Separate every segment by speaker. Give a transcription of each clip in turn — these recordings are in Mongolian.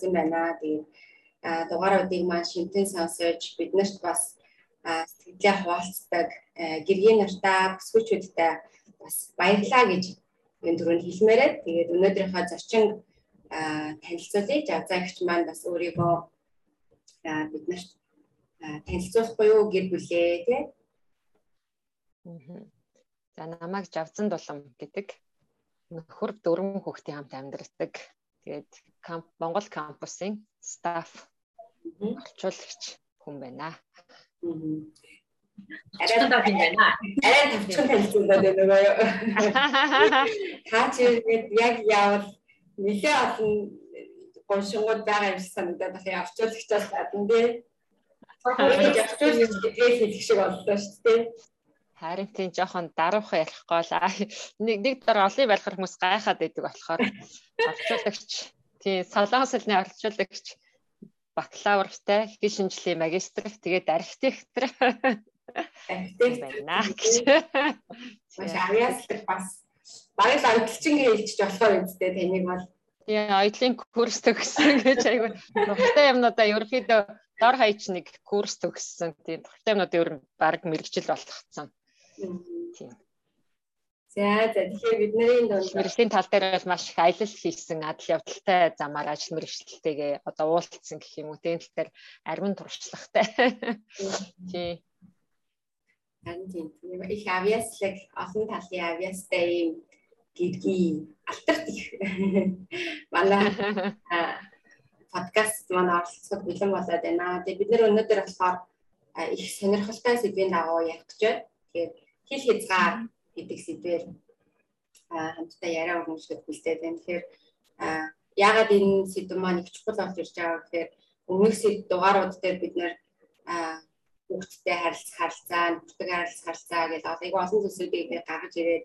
Speaker 1: урьсан байна. Тэгээд дугааруудыг маань шимтэн сонсож биднэрт бас сэтгэлээ хуваалцдаг гэргийн нартаа бүсгүүчүүдтэй бас баярлаа гэж энэ дөрөнд хэлмээрээ тэгээд өнөөдрийнхөө зочин танилцуулъя. Жавзаагч маань бас өөрийгөө биднэрт танилцуулахгүй юу гэр бүлээ тий.
Speaker 2: За намайг Жавзан дулам гэдэг нөхөр дөрвөн хүүхдийн хамт амьдардаг. Тэгээд Монгол кампусын стаф орчуулагч хүн байна.
Speaker 1: Арай тав юм байна. Арай тавчхан танилцуулаад байна уу? Та чи яг яавал нэлээ олон гоншингууд байгаа юм шиг санагдаад байна. Орчуулагчаас гадна тий. Орчуулагч гэдгийг хэлэх шиг боллоо шүү дээ.
Speaker 2: Харин тийм жоохон даруухан ярихгүй л нэг нэг дор олон байлгах хүмүүс гайхаад байдаг болохоор орчуулагч тийм солонгос хэлний орчуулагч бакалавртай хэл шинжлэлийн магистр тэгээд архитектор
Speaker 1: архитект байна гэж. Маш авьяаслаг бас багын амталчин хэлчих болохоор үстэй таныг бол
Speaker 2: Тийм оёдлын курс төгссөн гэж айгүй дуртай юмнуудаа ерөөхдөө дор хаяч нэг курс төгссөн. Тийм дуртай юмнууд ер нь баг мэрэгжил болгоцсон. Тийм.
Speaker 1: За за тэгэхээр бидний
Speaker 2: дунд мэрэгжлийн тал дээр бол маш их аялал хийсэн адал явдалтай замаар ажил мэрэгчлэлтэйгээ одоо уулзсан гэх юм уу. Тийм тал дээр арвин туршлагатай. Тийм.
Speaker 1: Харин тийм их авиаслаг олон талын авиастай юм гэдгийг алтарт их манай подкаст манай оролцоход бэлэн болоод байна. Тэгээ бид нэр өнөөдөр болохоор их сонирхолтой сэдвийн дагуу ярих гэж байна. Тэгэхээр хэл хязгаар гэдэг сэдвээр хамтдаа яриа өрнөжлөд бэлдээд байна. Тэгэхээр яагаад энэ сэдв маань их чухал болж ирж байгаа гэхээр өмнөх сэдв дугаарууд дээр бид нэр хүүхдтэй харилцах харилцаа, нөхдөд харилцах харилцаа гэдэг айгүй олон зүйлсүүдийг гаргаж ирээд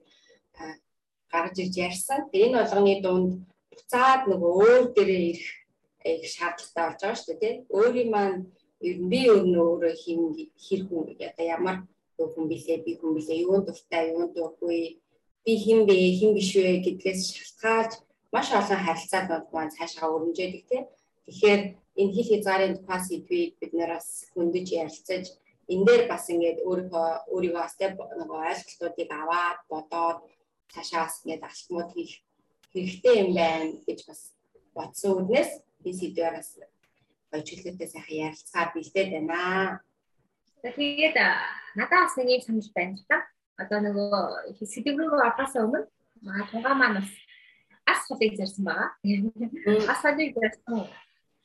Speaker 1: гаргаж ирж ярьсан. Энэ болгоны дунд буцаад нөгөө өөр дээрээ ирэх их шаардлагатай болж байгаа шүү дээ. Өөрийн маань ер нь би өөрөө өөрөө хин хэр хүн одоо ямар хүн билээ би хүн билээ юунд дуртай юунд дургүй би хэн бэ хэн биш вэ гэдгээс шалтгаалж маш олон харилцааг маань цаашаа өрнжээдэг тий. Тэгэхээр энэ хил хязгаарын тухай сэдвийг бид нараас хөндөж ярилцаж энэ дээр бас ингээд өөрийнхөө өөрийгөө бас нөгөө ойлголтуудыг аваад бодоод цаашаа бас ингээд алхмууд хийх хэрэгтэй юм байна гэж бас бодсон үднээс би сэдвээр бас ойлчлолтой сайхан ярилцахаар бэлдээд байна.
Speaker 3: Тэгээд надад бас нэг юм санал байна л да. Одоо нөгөө сэдв рүү ороосоо өмнө тугаа маань бас ас холыг зарсан байгаа. Ас холыг зарсан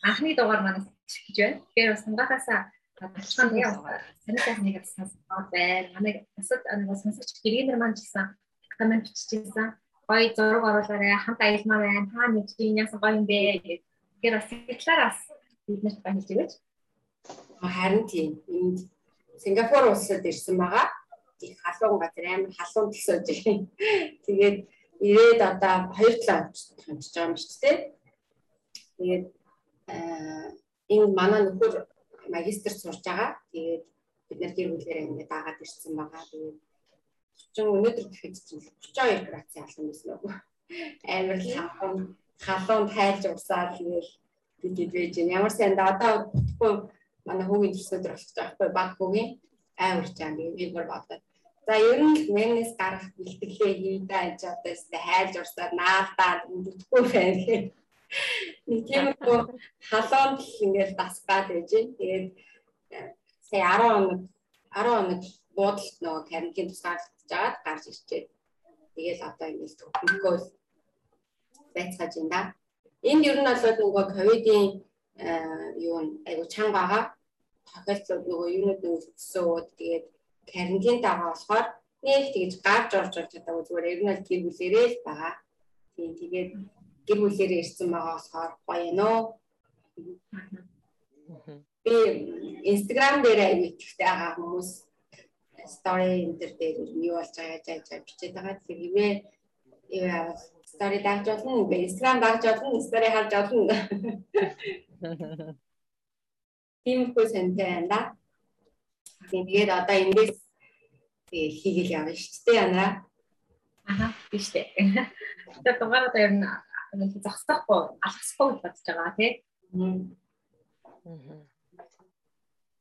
Speaker 3: анхны дугаар манаас гэж байна. Тэгэхээр бас тунгахаасаа Ачхан яг санийтай нэг сонсоод байна. Манай асууд нэг сонсогч гэргийнэр маань гэсэн комент биччихсэн. Гоё зураг оруулаарай, хамт аялмаар байна. Та нэг чинь яасан гоё юм бэ гэх. Тэгэхээр бас сэтгэлээр бас биднэрт байна гэж.
Speaker 1: Харин тийм. Энд Сингапур улсад ирсэн байгаа. Их халуун газар амар халуун төсөөж байгаа. Тэгээд ирээд одоо 2 7 хонч байгаа юм шүү дээ. Тэгээд энэ манай нөхөр магистр сурж байгаа. Тэгээд бид нар гэр бүлээрээ ингээд дагаад ирсэн байгаа. Тэгээд 30 өнөөдөр гэхэд чинь 32 градусын алхам байсан уу? Амар халуун халуун тайлж усаад тэгэл тэгээд байж байна. Ямар сайн да одоо утгагүй манай хүүгийн төснөдөр болох байгаа байхгүй баг хүүгийн амар чам би бүр бодоод. За ер нь мэнэс гарах бэлтгэлээ хийдэ гэж одоо өстэй хайлж урсаад наалдаад үдхгүй байна гэх Нэг тиймэрхүү халуун гэх ингээд дасгаад байж. Тэгээд сая 10 хоног 10 хоног буудалт нөгөө карантин тусгаарлагдаж жаад гарч ирчээ. Тэгээл одоо ингээд төгөлгөө байцгааж байна. Энд ер нь бол нөгөө ковидын юу айгу чанга байгаа. Тохиолдлууд нөгөө юунууд нэг өссөн. Тэгээд карантинт байгаа болохоор нэг тэгж гарч орж орж чадаагүй зүгээр ер нь л гэр бүлэрээ л байгаа. Тийм тэгээд гэр бүлээрээ ирсэн байгаа болохоор гоё нөө. Би Instagram дээр аягүй байгаа хүмүүс story энэ төр дээр юу болж байгаа яаж яаж бичээд байгаа. Тэгэхээр хивээ яа story дагж болно. Instagram дагж болно. Story харж болно. Тиймэрхүү сантай байна да. Тэгээд одоо эндээс хийгээл явна шүү дээ янаа.
Speaker 3: Аха, биш дээ. Тэр дугаараа ер нь зогсохгүй алхахгүй гэж бодож байгаа тий.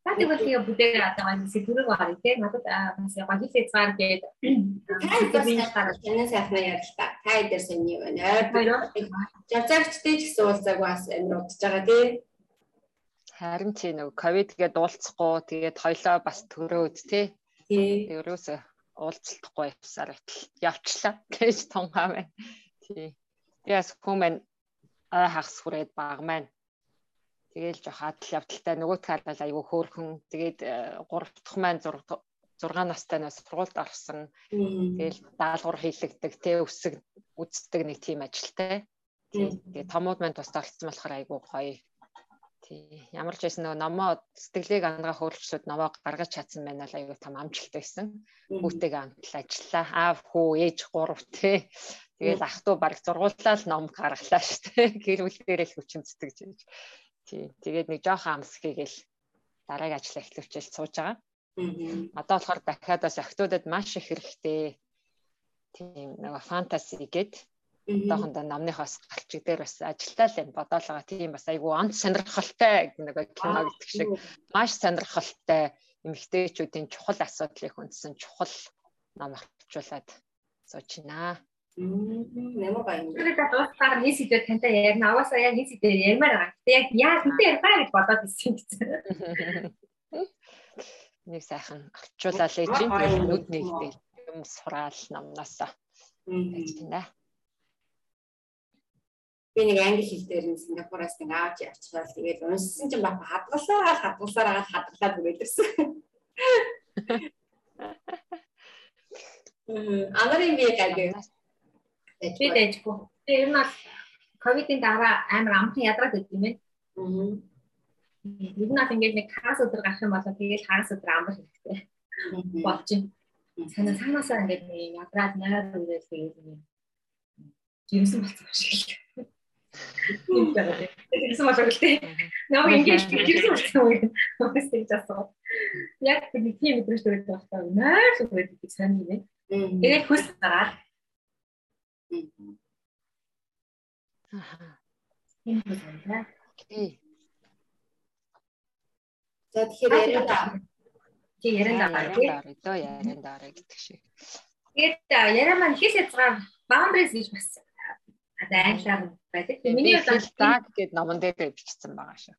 Speaker 3: Та тэгвэл тэгээ бүдээр одоо сэтгэрэг гарыг тий надад бас яг хэл хязгаар гээд
Speaker 1: танай сайхнаа ярил та. Та дээр сони байна. Жавзаагчтэй ч гэсэн уулзаагүй бас амьд удаж байгаа тий.
Speaker 2: Харин чи нэг ковид гээд уулзахгүй тэгээд хоёлоо бас төрөөд тий. Тий. Ерөөсөө уулзалтахгүй явсаар байтал явчлаа гэж тунгаа байна. Тий. Яс хүмүүс аа хагас хүрээд баг маань Тэгээл жоох адал явдалтай нөгөө талаас айгүй хөөрхөн. Тэгээд 3 дахь маань 6 настайнаас сургуульд орсон. Тэгээл даалгавар хийлэгдэг, тэ өсөг үздэг нэг тийм ажилтай. Тэгээд томууд маань тусдаа олцсон болохоор айгүй гоё. Тий. Ямар ч байсан нөгөө номоо сэтгэлийг ангаа хөөрчлөд номоо гаргаж чадсан байна л айгүй том амжилт байсан. Хүүтэйгээ хамтал ажиллаа. Аав, хүү, ээж гурав тий. Тэгэл ах トゥ баг зургууллаа л ном гаргалаа шүү дээ. Гэр бүл дээрээ л хүчнцдэг гэж. Тий. Тэгээд нэг жоохон амс хийгээл дараагийн ажил эхлүүлчихэл сууж байгаа. Одоо болохоор дахиад бас охтуудад маш их хэрэгтэй. Тийм нэг фэнтези гээд одоохондоо номныхоос галчиг дээр бас ажилтаа л юм бодоолгаа тийм бас айгүй онц сонирхолтой нэг кино гэдэг шиг маш сонирхолтой эмэгтэйчүүдийн чухал асуудлыг хүндсэн чухал ном авчуулаад сууж байна.
Speaker 1: Гоё юм.
Speaker 3: Тэгээд дуусгаар нэг сэдвээр тантай ярина. Аваасаа яг нэг сэдвээр ярмаар байгаа. Гэтэ яг яа хүнтэй ярихаа гэж бодоод ирсэн гэсэн.
Speaker 2: Нэг сайхан авчуулаад л чинь тэгээд нүд нэгтэй юм сураал намнасаа. Тэгнэ.
Speaker 1: Би нэг англи хэл дээр нь Сингапураас нэг авч явчихвал тэгээд унссан чинь баг хадгалаа хадгалсаар хадгалаад хүрээлсэн. Анарын би гайгүй
Speaker 3: Би дэжгүй. Тэгээ ер нь бол ковидын дараа амар амхан ядраад байт юм байна. Аа. Ер нь бол ингээд нэг хагас өдөр гарах юм бол тэгээд хагас өдөр амар хэрэгтэй. Байна. Санаа санаасаа ингээд ядраад найр үрээс тэгээд юм. Жимсэн болцсон шиг. Тэгсэн болоо л тээ. Нөө ингэж жимсэн болцсон юм. Бас тэгж асуу. Яг нэг тийм өдрөж төрөж байхдаа найр үрээс гэж сайн юм. Тэгээд хүс гараад
Speaker 2: Аа.
Speaker 3: Окей.
Speaker 1: За тэгэхээр ярианда
Speaker 3: чи ярианда
Speaker 2: одоо ярианда гэдэг шиг.
Speaker 3: Тэгээд яриа маань ихээс язгаар boundaries гэж бас англиар байдаг.
Speaker 2: Миний бол зааг гэдэг номон дээр бичсэн байгаа шүү.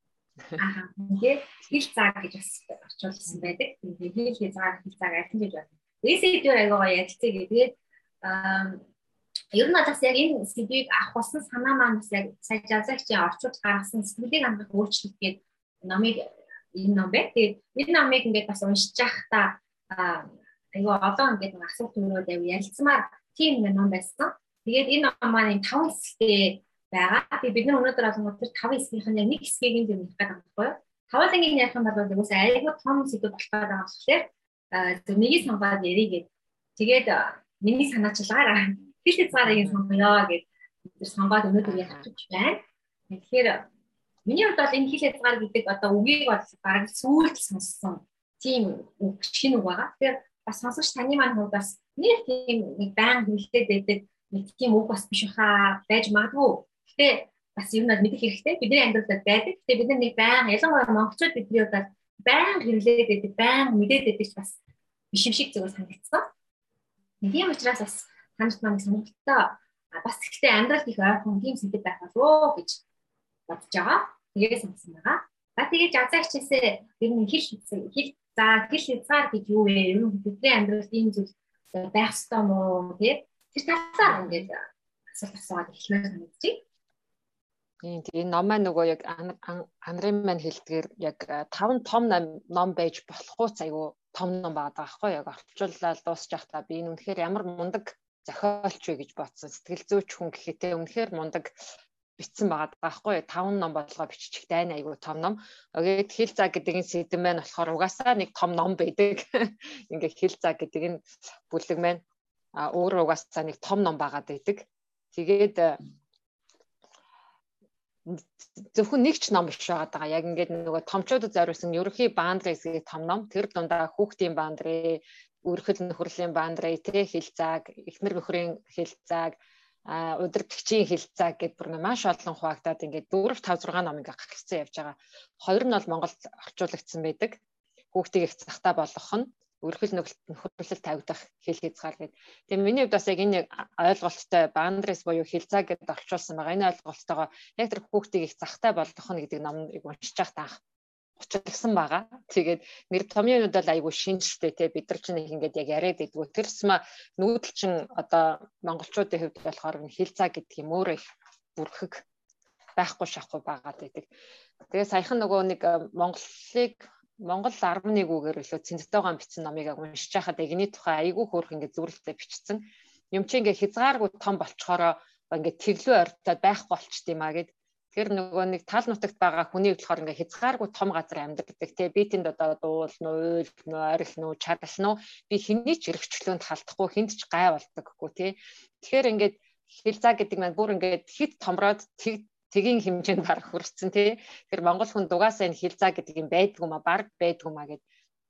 Speaker 3: Аа. Тэгээд хэл зааг гэж бас орчуулсан байдаг. Тэгээд хэл зааг хэл зааг альт гэж байна. Эсэдгээр аягаа ярилцъя гэдэг. Аа Ер нь бас яг энэ сэдвийг авах болсон санаа маань бас яг сая жазагчийн орчуулж гаргасан сэтгэлийг хангах өөрчлөлт гэдэг номыг энэ ном бэ. Тэгээд энэ номыг ингээд бас уншиж байхдаа айгаа одоо ингээд асуулт төрөөд аяа ярилцмаар тийм нэг ном байсан. Тэгээд энэ ном маань 5 хэсэгтэй байгаа. Тэгээд бид нар өнөөдөр олон тэр 5 хэсгийнх нь нэг хэсгийг юм хэлэх гэдэг байхгүй юу? Тавлангийн ярих юм бол угсаа айгаа том сэдв болох байгаа болохоор зөв нэгийг сонгоод ярих гээд тэгээд миний санаачлаараа хэл хязгаарыг сонгоё гэж сонгоод өнөөдөр явчих байна. Тэгэхээр миний хувьд бол энэ хэл хязгаар гэдэг одоо үгийг бол бараг сүүлд сонссон тийм үг шинэ үг байгаа. Тэгэхээр бас сонсогч таны маань хувьд бас нэг тийм нэг баян хэлээд байдаг нэг тийм үг бас биш хаа байж магадгүй. Гэтэ бас ер нь мэдэх хэрэгтэй. Бидний амьдралд байдаг. Гэтэ бид нэг баян ялангуяа монголчууд бидний хувьд баян хэрлээд байдаг, баян мэдээд байдаг бас биш юм шиг зүгээр санагдсан. Тийм учраас бас таньд маань сонирхолтой бас ихтэй амьдралд их ойрхон тийм сэдв байх болов гэж бодож байгаа. Тэгээ сонсон байгаа. За тэгээд жазаагчээсээ ер нь хэл хэл за хэл хязгаар гэж юу вэ? Ер нь бидний амьдралд ийм зүйл байх ёстой мó тий? Тэр талаар ингээд асуулт асууад эхлэх санагдчих.
Speaker 2: Тийм тийм ном маань нөгөө яг анрын маань хэлдгээр яг 5 том ном байж болохгүй айгу том ном байгаа байхгүй яг орчууллаа дуусчих та би энэ үнэхээр ямар мундаг зохиолч вэ гэж бодсон. Сэтгэл зүйч хүн гэхээтэй үнэхээр мундаг бичсэн байгаа байхгүй юу? Таван ном болгоо биччих дайна айгу том ном. Тэгээд хэл заа гэдэг энэ сэдв маань болохоор угаасаа нэг том ном байдаг. Ингээ хэл заа гэдэг энэ бүлэг маань а өөр угаасаа нэг том ном байгаад байдаг. Тэгээд зөвхөн нэг ч ном биш байгаа. Яг ингээд нөгөө томчуудад зориулсан ерөнхий баандрын хэсгийн том ном. Тэр дундаа хүүхдийн баандрын, үрхэл нөхөрлийн баандрын тэ хилцааг, эхнэр нөхрийн хилцааг, удирдгчийн хилцаа гэдээ бүр маш олон хуваагдаад ингээд 4 5 6 ном ингээд гаргацсан явж байгаа. Хоёр нь бол Монголд орчуулагдсан байдаг. Хүүхдийг их захтаа болгох нь өргөл нөхөрлөл тавигдах хэл хязгаар гэдэг. Тэгээ миний хувьд бас яг энэ ойлголттой boundaries буюу хилцаа гэдээ орчуулсан байгаа. Энэ ойлголттойгоо яг тэр хүүхдийг их захтай болгох нь гэдэг номыг уншиж байхад анх учирсан байгаа. Тэгээд нэр томьёонууд бол айгүй шинжтэй те бид нар ч нэг ингээд яг яриад идэггүй. Тэрсмэ нүүдэлчин одоо монголчуудын хувьд болохоор хилцаа гэдэг юм өөрөө их бүрхэг байхгүй шахахгүй байгаад байдаг. Тэгээ саяхан нөгөө нэг э, Монголыг Монгол 11 үгээр илүү цэнцтэйгаан бичсэн номыг уншиж байхад эгний тухай айгүй хөөрх ингээд зүрэлтэй бичсэн. Юм чи ингээд хязгааргүй том болчхороо ингээд тэглүү ойртоод байхгүй болчт юм а гэд. Тэр нөгөө нэг тал нутагт байгаа хүний болохоор ингээ хязгааргүй том газар амьдардаг те. Би тэнд одоо дуул нуу уйл нуу орил нуу чадал нуу би хиний ч эргчлөөнд халтахгүй хинт ч гай болдоггүй те. Тэгэхээр ингээд хилцаа гэдэг маань бүр ингээд хит томроод тгийн хэмжээнд барах хүрсэн тий. Тэр монгол хүн дугаасаа энэ хилцаа гэдэг юм байдгүй ма баг байдгүй ма гэд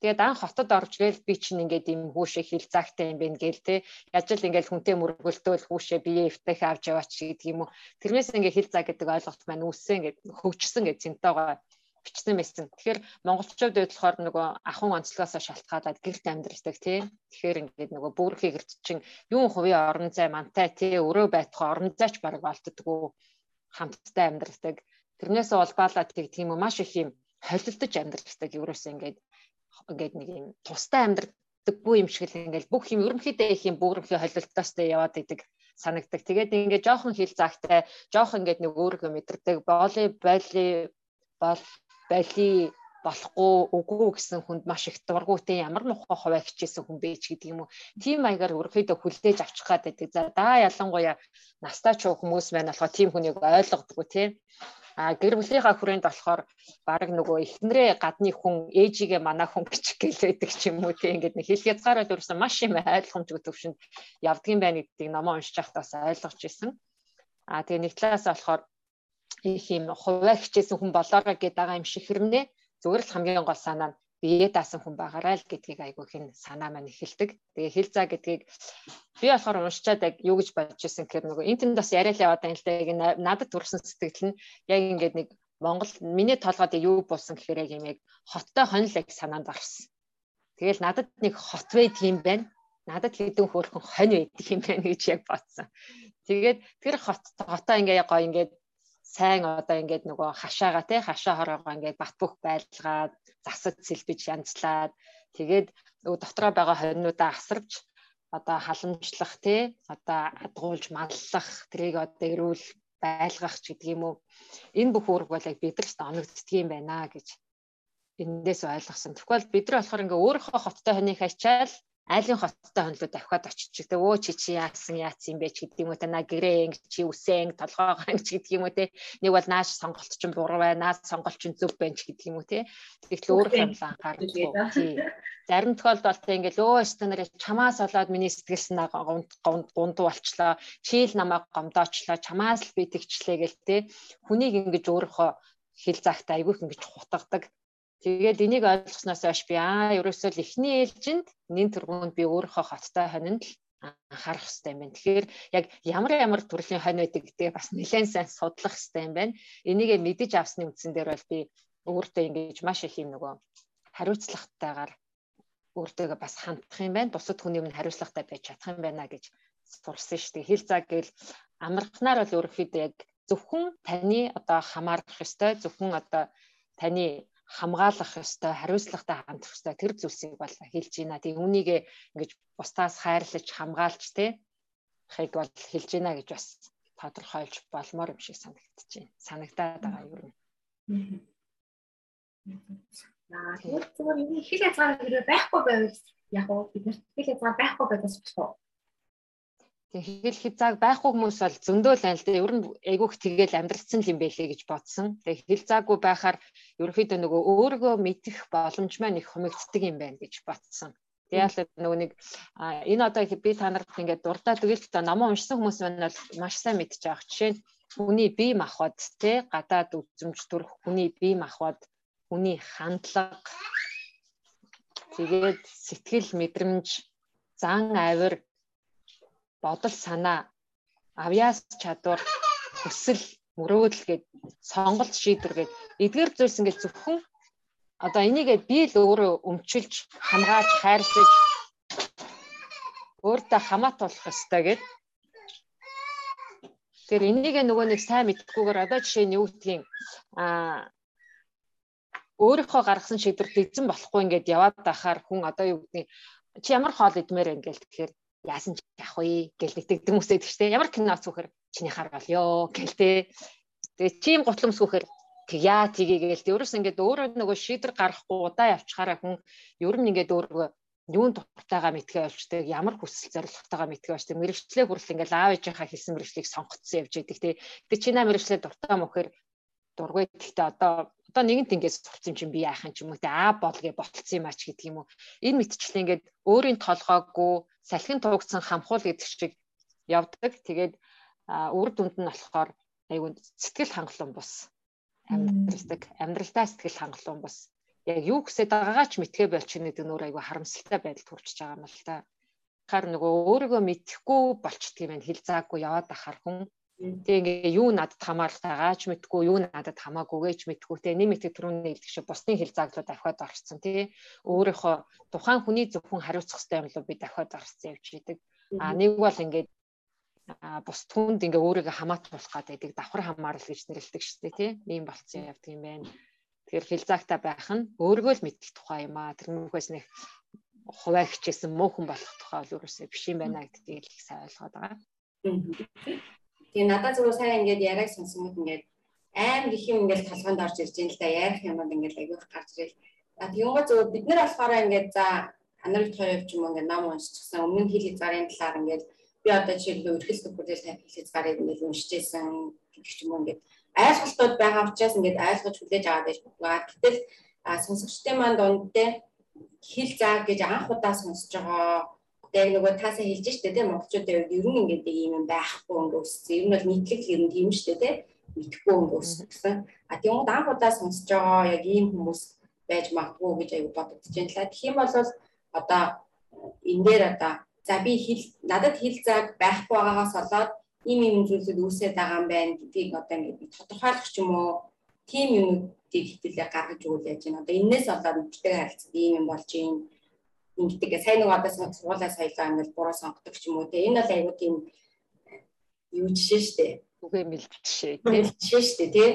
Speaker 2: Тэгээд ан хотод орж гээл би чинь ингээд юм хүүшээ хил цагтай юм байна гээл те. Яаж л ингээд хүнтэй мөргөлтөөл хүүшээ бие эвтэх авч яваач гэдэг юм уу. Тэрнээс ингээд хил цаг гэдэг ойлголт маань үүссэн ингээд хөгжсөн гэж цэнтэйгаа бичсэн байсан. Тэгэхээр монголчууд байдлахаар нөгөө ахын онцлогоос шалтгаалаад гэрт амьдралдаг тий. Тэгэхээр ингээд нөгөө бүрхий гэрт чинь юун хувийн орон зай мантай тий өрөө байтугай орон зайч баг болддгоо хамттай амьдралдаг. Тэрнээс улбаалаад тийм үү маш их юм холилдож амьдралдаг. Ерөөсөө ингээд ингээд нэг юм тустай амьдрдаггүй юм шиг л ингээд бүх юм ерөнхийдөө их юм бүгрэнхий холилтоостой яваад идэг санагдаг. Тэгээд ингээд жоохон хил заагтай, жоохон ингээд нэг өөргөө мэдэрдэг, боли байли бол байли болохгүй үгүй гэсэн хүнд маш их дургуйтай ямар нухай хуваа хичээсэн хүн байж гэдэг юм уу. Тим маягаар өрхөйдө хүлээж авчих гад байдаг. За да ялангуяа настай ч хүмүүс байна болохоо тим хүнийг ойлгодгоо тийм. А гэр бүлийнхаа хүрээнд болохоор баг нөгөө эхнэрээ гадны хүн ээжигээ манай хүн бичих гэлээдэг ч юм уу тийм ингээд нэг хэл хязгаараад өрсөн маш юм ойлгомжгүй төвшөнд явдгийм байна гэдгийг номоо уншиж байхдаа ойлгож ирсэн. А тэгээ нэг талаас болохоор их юм хуваа хичээсэн хүн болоорой гэдэг байгаа юм шиг хэрнээ зүгээр л хамгийн гол санаа нь бие даасан хүн байгаарай л гэдгийг айгүй хэн санаа маань эхэлдэг. Тэгээ хэл заа гэдгийг би болохоор уншчаад яг юу гэж бодож ирсэн гэхээр нөгөө энтэнд бас яриа л яваад байна л да. Яг надад төрсэн сэтгэл нь яг ингээд нэг Монгол миний толгойд юу болсон гэхээр яг юм яг хоттой хонилэг санаанд орсон. Тэгэл надад нэг хот байдаг юм байна. Надад хэдэн хөөрхөн хонь байдаг юм байна гэж яг бодсон. Тэгээд тэр хот хотоо ингээ гоё ингээд сайн одоо ингээд нөгөө хашаага те хашаа хороогоо ингээд бат бөх байлгаад засаж сэлбэж янзлаад тэгээд дотроо байгаа хоринуудаа асарвч одоо халамжлах те одоо адгуулж маллах тэрийг одоо эрүүл байлгах ч гэдэг юм уу энэ бүх үүрэг бол яг бидэрт оногддөг юм байна гэж эндээс ойлгосон. Тэгвэл бид нар болохоор ингээ өөрийнхөө хоттой хоныг ачаал айлын хоттой хонлоо давхад очиж тэ өө чи чи яасан яац юм бэ? Ч гэдэг юм уу та на гэрээ инг чи үсээ инг толгоогоо ч гэдэг юм уу те. Нэг бол нааш сонголт чинь буруу байна наас сонголт чинь зөв байна ч гэдэг юм уу те. Тэгэхээр өөр хямлаа анхаардаг тий. зарим тохиолдолд бол ингээл өө өстө нарыг чамаас болоод миний сэтгэл санаа гундуу болчлоо. Чи л намайг гомдоочлоо. Чамаас л би тэгчлээ гэл те. Хүнийг ингэж өөрийнхөө хэл загтай айгүйх ингэж хутгадаг Тэгээд энийг ойлгосноос хойш би аа ерөөсөө л эхний ээлжинд нэн тэргуунд би өөрийнхөө хоттой хонинд л анхаарах хэрэгтэй юм байна. Тэгэхээр яг ямар ямар төрлийн хонь байдаг гэдгээ бас нэлээд сайн судлах хэрэгтэй юм байна. Энийг мэдэж авсны үндсэн дээр бол би өөртөө ингэж маш их юм нөгөө хариуцлагатайгаар өөртөөгөө бас хандах юм байна. Бусад хүний өмнө хариуцлагатай байж чадах юм байна гэж сурсан шүү дээ. Хэл заа гээл амархнаар бол өөрөхдөө яг зөвхөн таны одоо хамаарах ёстой, зөвхөн одоо таны хамгаалах ёстой, хариуцлагатай хандах ёстой тэр зүйлсийг бол хэлж байна. Тэгээ үүнийг ингэж бусдаас хайрлаж, хамгаалж тий хыг бол хэлж байна гэж бас тодорхойлж болмоор юм шиг санагдаж байна. Санагдаад байгаа юм.
Speaker 3: Аа зүгээр энэ хэл хязгаар байхгүй байвал яг уу бид нарт хэл хязгаар байхгүй байдаас болох
Speaker 2: Тэгээ хэл хязааг байхгүй хүмүүс бол зөндөө л айл дээ. Ер нь айгүйх тэгэл амьдралцсан юм байлээ гэж бодсон. Тэгээ хэл заагүй байхаар ерөөхдөө нөгөө өөрийгөө мэдэх боломж маань их хумигддаг юм байна гэж бодсон. Тэгээ л нөгөө нэг энэ одоо би та нарт ингээд дурдаад үйл та намаа уншсан хүмүүс маань бол маш сайн мэдчих жоох. Жишээ нь хүний бие махбод те гадаад үзмж төрөх хүний бие махбод хүний хандлага тэгээд сэтгэл мэдрэмж зан авир бодол санаа авьяас чадвар хүсэл мөрөөдөл гээд сонголт шийдвэр гээд эдгээр зүйлс ингээд зөвхөн одоо энийгээ би л өөрөө өмчилж хамгааж хайрлаж өөртөө хамаатуулах ёстой гэдэг. Тэгэхээр энийг нөгөө нэг сайн мэдхгүйгээр одоо жишээ нь юу гэдгийг аа өөрийнхөө гаргасан шийдвэрт эзэн болохгүй ингээд яваад байхаар хүн одоо юу гэдгийг чи ямар хоол идмээр ингээл тэгэхээр яасан ч яах вэ? Гэл нэгтгэдэг хүмүүсэд гэжтэй ямар кино зүхэр чиний хар болё гэл тэ тэгээ чим гутламсгүйхээр яа тгийгээл ерөөс ингээд өөрөө нөгөө шийдвэр гаргахгүй удаа явчихаараа хүн ер нь ингээд өөрөө юунд дуртайгаа мэдгээ олчдаг ямар хүсэл зорилготойгоо мэдгээ олчдаг мэрэгчлээ хүрэл ингээл аав ээжийнхаа хэлсэн мэрэгчлийг сонгоцсон явж идэг тий Тэг чи наа мэрэгчлээ дуртай мөхөр дургүй. Гэхдээ одоо одоо нэгэнт ингээд сурцсан чинь би яах юм ч юм уу. Те а болгээ болцсон юм ач гэдэг юм уу. Энэ мэтчлээ ингээд өөрийн толгойгоо салхин туугдсан хамхуул гэдэг шиг явдаг. Тэгээд үр дүнд нь болохоор айгүй сэтгэл хангалуун бус. Амьдралдаг амьдралдаа сэтгэл хангалуун бус. Яг юу гэсэд байгаагаа ч мэдхээ болчихно гэдэг нөр айгүй харамсалтай байдал төрчихж байгаа юм л та. Тэгэхээр нөгөө өөрийгөө мэдхгүй болчдөг юм хэл заагүй яваад ахаар хүн тэг ингээ юу надад хамааралтай байгаач мэдгүй юу надад хамаагүйгээч мэдгүй. Тэг нэг түрүүний хэлдэг шиг бусдын хэл зааглуу давхад орцсон тий өөрийнхөө тухайн хүний зөвхөн хариуцах хэрэгтэй юм лөө би давхад орцсон явж идэг. А нэг бол ингээд бус түнд ингээ өөрийгөө хамаатуулах гэдэг давхар хамаарал гэж нэрлэдэг шүү дээ тий ийм болцсон явдаг юм байна. Тэгэхээр хилцаагтай байх нь өөргөө л мэдэх тухай юм аа. Тэрнээс нэг хуваа хичээсэн мөөхөн болох тухай бол ерөөсөө биш юм байна гэдгийг их сайн ойлгоод байгаа.
Speaker 1: Тэгээ надад зүгээр сайн ингээд яриаг сонсомод ингээд амар их юм ингээд толгойд орж ирж байна л да. Ярих юмуд ингээд агиох гарч ирэл. А тэгвэл зөв бид нар болохоор ингээд за анарт хоёр ч юм ингээд ном уншчихсан. Өмнө хэл хязгаарын талаар ингээд би одоо жишээлбэл өргөл төгрөл хэл хязгаарыг ингээд уншижсэн гэх юм ингээд ойлголтууд байгаа учраас ингээд ойлгож хүлээж аваад байж байгаа. Гэтэл сонсогчдын маань дунддээ хэл заа гэж анх удаа сонсож байгаа. Тэгээ нөгөө таасаа хэлж штэ тийм монголчуудын хувьд ер нь ингээд ийм юм байхгүй өнгөссөн. Ер нь бол нийтлэг ер нь тийм штэ тийм мэдхгүй өнгөссөн. А тийм анх удаа сонсож байгаа яг ийм хүмүүс байж магадгүй гэж аюу бодогдож байна лээ. Тэгэх юм бол одоо энэ дээр одоо за би хэл надад хэл зааг байхгүй байгаагаас болоод ийм ийм зүйлүүд үүсээд байгаа юм байна гэдгийг одоо ингээд тодорхойлох ч юм уу тийм юмнуудыг хэтэлээ гаргаж өгөл яаж байна. Одоо энээс болоод нэгтэй харилцаа ийм юм болж юм ингэдэг. Сайн нэг одоо сургуулаа саялаа ингээд буруу сонгодог ч юм уу те. Энэ бол айгүй тийм юу жишээ штэ.
Speaker 2: Үгүй мэл жишээ
Speaker 1: тийм жишээ штэ тий.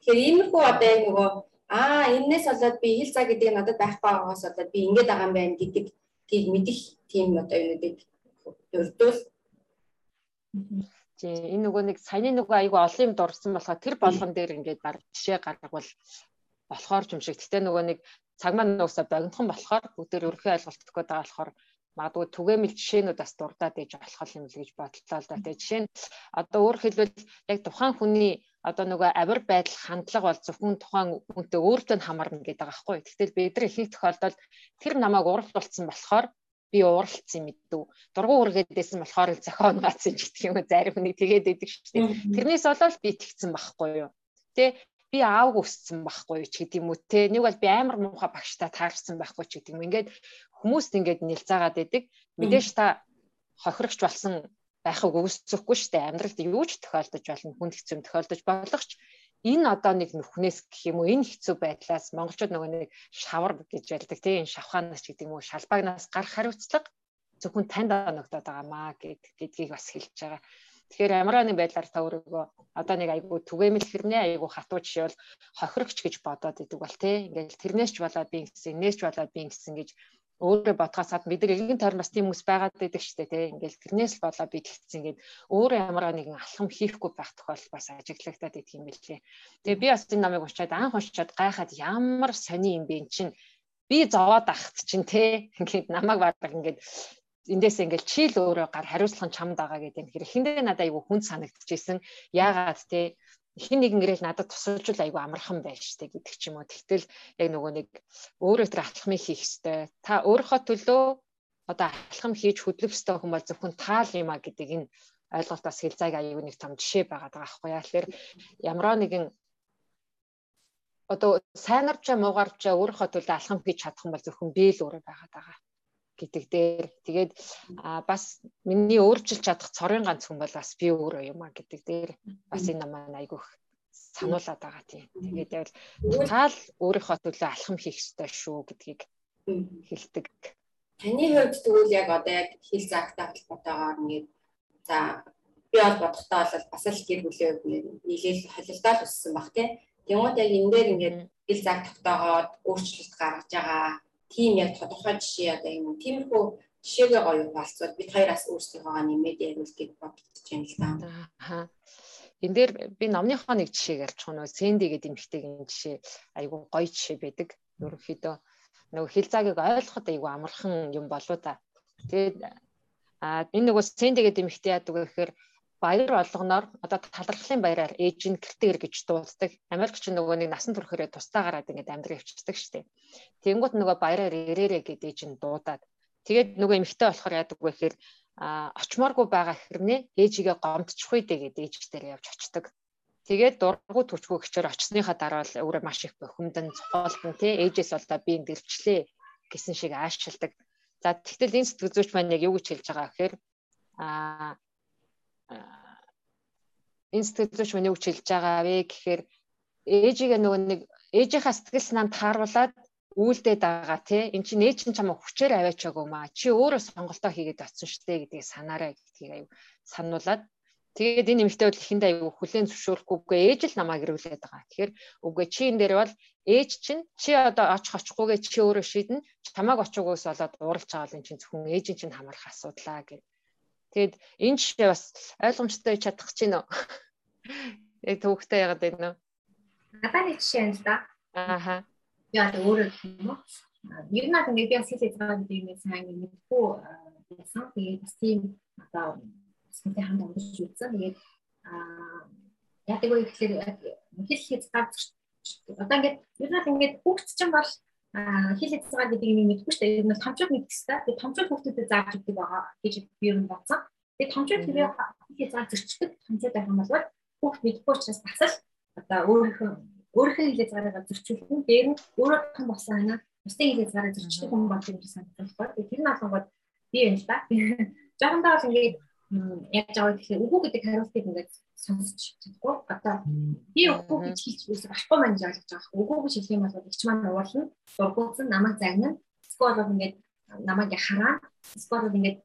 Speaker 1: Тэгэхээр иймэрхүү одоо яг нөгөө аа энээс болоод би хэл цаа гэдэг надад байхгүй байгаагаас болоод би ингэж байгаа юм байна гэдэг тийг мэдих тийм одоо юунуудыг дурдвал
Speaker 2: Тий энэ нөгөө нэг саяны нөгөө айгүй олон юм дурсан болохоор тэр болгон дээр ингээд баг жишээ гаргавал болохоор юм шиг. Гэтэ нөгөө нэг цаг маань уусаа богинохон болохоор бүгдээр өрхөө ойлголттой байгаа болохоор магадгүй түгээмэл жишээнүүд бас дурдаад ээж болох юм л гэж бодлоо л да. Тэгээ жишээ нь одоо өөр хэлбэл яг тухайн хүний одоо нөгөө авир байдал хандлага бол зөвхөн тухайн хүнтэй өөртөө хамаарна гэдэг байгаа байхгүй. Тэгтэл бид нар ихэнх тохиолдолд тэр намайг уралд болцсон болохоор би ууралцсан мэдв. Дургуун үргээдсэн болохоор зохион гацсан ч гэх юм зарим хүний тэгээд идэг шүү дээ. Тэрнээс болоод би тэгсэн байхгүй юу. Тэ би аав өссөн байхгүй ч гэдэг юм уу те? Нэг бол би амар муухай багштай таарсан байхгүй ч гэдэг юм. Ингээд хүмүүст ингээд нэлцаагаад байдаг. Мэдээж та хохирогч болсон байхыг өгсөхгүй шүү дээ. Амьдралд юу ч тохиолдож болно хүнд хэцүү тохиолдож болох ч энэ одоо нэг нүхнээс гэх юм уу энэ хэцүү байдлаас монголчууд нөгөө нэг шавар гэж ярьдаг тийм шавхаанаас гэдэг юм уу шалбаагнаас гарах хариуцлага зөвхөн танд оногдоод байгаамаа гэд гэдгийг бас хэлж байгаа. Тэгэхээр амрааны байдлаар та өөрийгөө одоо нэг айгүй түгээмэл хэрнээ айгүй хатуу жишээ бол хохирогч гэж бодоод идэг бол тийм ингээл тэрнээс ч болоод би ингэсэн, нээс ч болоод би ингэсэн гэж өөрөө бодгоосаад бид нар иргэн тойрон бас тийм хүмүүс байгаад байдаг шүү дээ тий ингээл тэрнээс л болоо би тэгсэн ингээд өөрөө ямар нэгэн алхам хийхгүй байх тохиолдол бас ажиглагтаад идэх юм билээ. Тэгээ би бас энэ намайг уншаад анх уншаад гайхаад ямар сони юм бэ эн чинь? Би зовоод ахт чинь тий ингээд намайг баг ингээд эндээс ингээл чи л өөрөө гар хариуцлах нь чамд байгаа гэдэг юм. Тэгэхээр эхэндээ надад айгүй хүн санагдчихсэн. Яагаад те хин нэг ингээл надад тусалж л айгүй амархан байж штэ гэдэг ч юм уу. Тэгтэл яг нөгөө нэг өөрөө тэр алхмыг хийх хэвээр та өөрийнхөө төлөө одоо алхам хийж хөдлөх хэвээр хүн бол зөвхөн таал юм а гэдэг энэ ойлголтоос хэлцааг аюу нэг том жишээ байгаа даа байхгүй яа. Тэгэхээр ямар нэгэн одоо сайнарч муугарч өөрийнхөө төлөө алхам хийж чадах юм бол зөвхөн би л өөрөө байгаа даа. Гэдэг дээр тэгээд бас миний өөрчилж чадах цорын ганц хүн бол бас би өөрөө юм а гэдэг дээр бас энэ намаа айгүйх сануулад байгаа тийм. Тэгээд яг таал өөрийнхөө төлөө алхам хийх ёстой шүү гэдгийг хэлдэг.
Speaker 1: Таны хувьд тэгвэл яг одоо яг хэл заахтай холбоотойгоор ингээд за би бол бодохдоо бол бас л гэр бүлийн нийлээл холилдоо л өссөн баг тийм. Тэгмээд яг энэ дээр ингээд хэл заах тогтоогоод өөрчлөлт гаргаж байгаа тийм яг тодорхой жишээ одоо юм тиймэрхүү жишээгээ гоё хуваалцвал бид хоёроос өөрсдийнхөө нэмээд ярил гэж бодож байна л да. Аа.
Speaker 2: Энд дээр би номныхоо нэг жишээг байгаа нөө Сэнди гэдэг эмэгтэйгийн жишээ айгүй гоё жишээ байдаг. Ерөнхийдөө нөгөө хил цагийг ойлгоход айгүй амархан юм болоо та. Тэгээд а энэ нөгөө Сэнди гэдэг эмэгтэй яадаг вэ гэхээр баяр болгоноор одоо талархлын баяраар ээж нь гэртээ ир гэж дууддаг. Америкч нөгөө нэг насан турширээ тустаа гараад ингээд амьдрыг авчдаг штеп. Тэнгүүт нөгөө баяраар ирээрээ гэдэг ээж нь дуудаад. Тэгээд нөгөө эмэгтэй болохоор яадаг вэ гэхээр очмооргүй байгаа хэрнээ ээжигээ гомдчих үедээ гэдэг ээжтэй явж очдөг. Тэгээд дургу төчгөө гिचээр очсныхаа дараа л өөрөө маш их бохимдон цохолтон тий ээжээс бол та би ингэрчлээ гэсэн шиг аашилдаг. За тэгтэл энэ сэтгэл зүйч маань яг юу гэж хэлж байгаа гэхээр а энэ сэтгэл зүйч миний үг хэлж байгаа вэ гэхээр ээжигээ нөгөө нэг ээжийнхаа сэтгэл санаанд тааруулаад үйлдээд байгаа тий эн чинь ээж чинь чамаа хүчээр аваачаагүй маа. Чи өөрөө сонголтоо хийгээд очсон штэ гэдгийг санаарай гэдгийг аюу сануулад. Тэгээд энэ эмэгтэй бол ихэндээ аюу хүлэн зөвшөөрөхгүйгээ ээж л намайг ирүүлээд байгаа. Тэгэхээр үгүй чи энэ дээр бол ээж чинь чи одоо очих очихгүйгээ чи өөрөө шийднэ. Чамааг очиогоос болоод ууралж байгаа л эн чинь зөвхөн ээж чинь хамаарах асуудлаа гэд Тэгээд энэ жишээ бас ойлгомжтой чадах чинь нөө. Яг төвхтэй яагаад байна вэ?
Speaker 3: Надад нэг жишээ байна л да.
Speaker 2: Ааха.
Speaker 3: Яа тэ өөрөө юм уу? Нь яг би бас хэлээд байгаа гэдэг юм сайн мэдгүй ясан. Тэгээд бас тийм одоо сэтгэлтэй хамт амьдарч үзсэн. Тэгээд аа яг нэг ихлээр хэл хязгаар одоо ингээд ер нь ингээд хүүхд чинь бол хэл хязгаар гэдэг юм мэдгүй шүү дээ. Ер нь томчууд мэдэх хэрэгтэй. Тэгээд томчууд хүүхдүүдэд зааж өгдөг байгаа гэж би ер нь бодсон. Тэгээд томчууд хэрэг хэл хязгаар зөрчдөг томчууд байх юм бол хүүхд мэдгүй учраас бас л одоо өөрийнхөө өөрийнхөө хэл хязгаараа зөрчүүлэх нь дээр нь өөрөө том болсон байна. Бусдын хэл хязгаараа зөрчдөг хүн бол санагдаж байна. Тэгээд тэр нь алангууд би юм л да. Жохондоо бол ингээд яаж аваад тэгэхээр үгүй гэдэг хариултыг ингээд сонсч чадахгүй. Одоо би үгүй гэж хэлж байсан болохгүй маань ойлгож байгаа. Үгүй гэж хэлэх юм бол ич маань уурлна, дургуутсан намайг загнана. Эсвэл бол ингээд намайг хараа. Эсвэл бол ингээд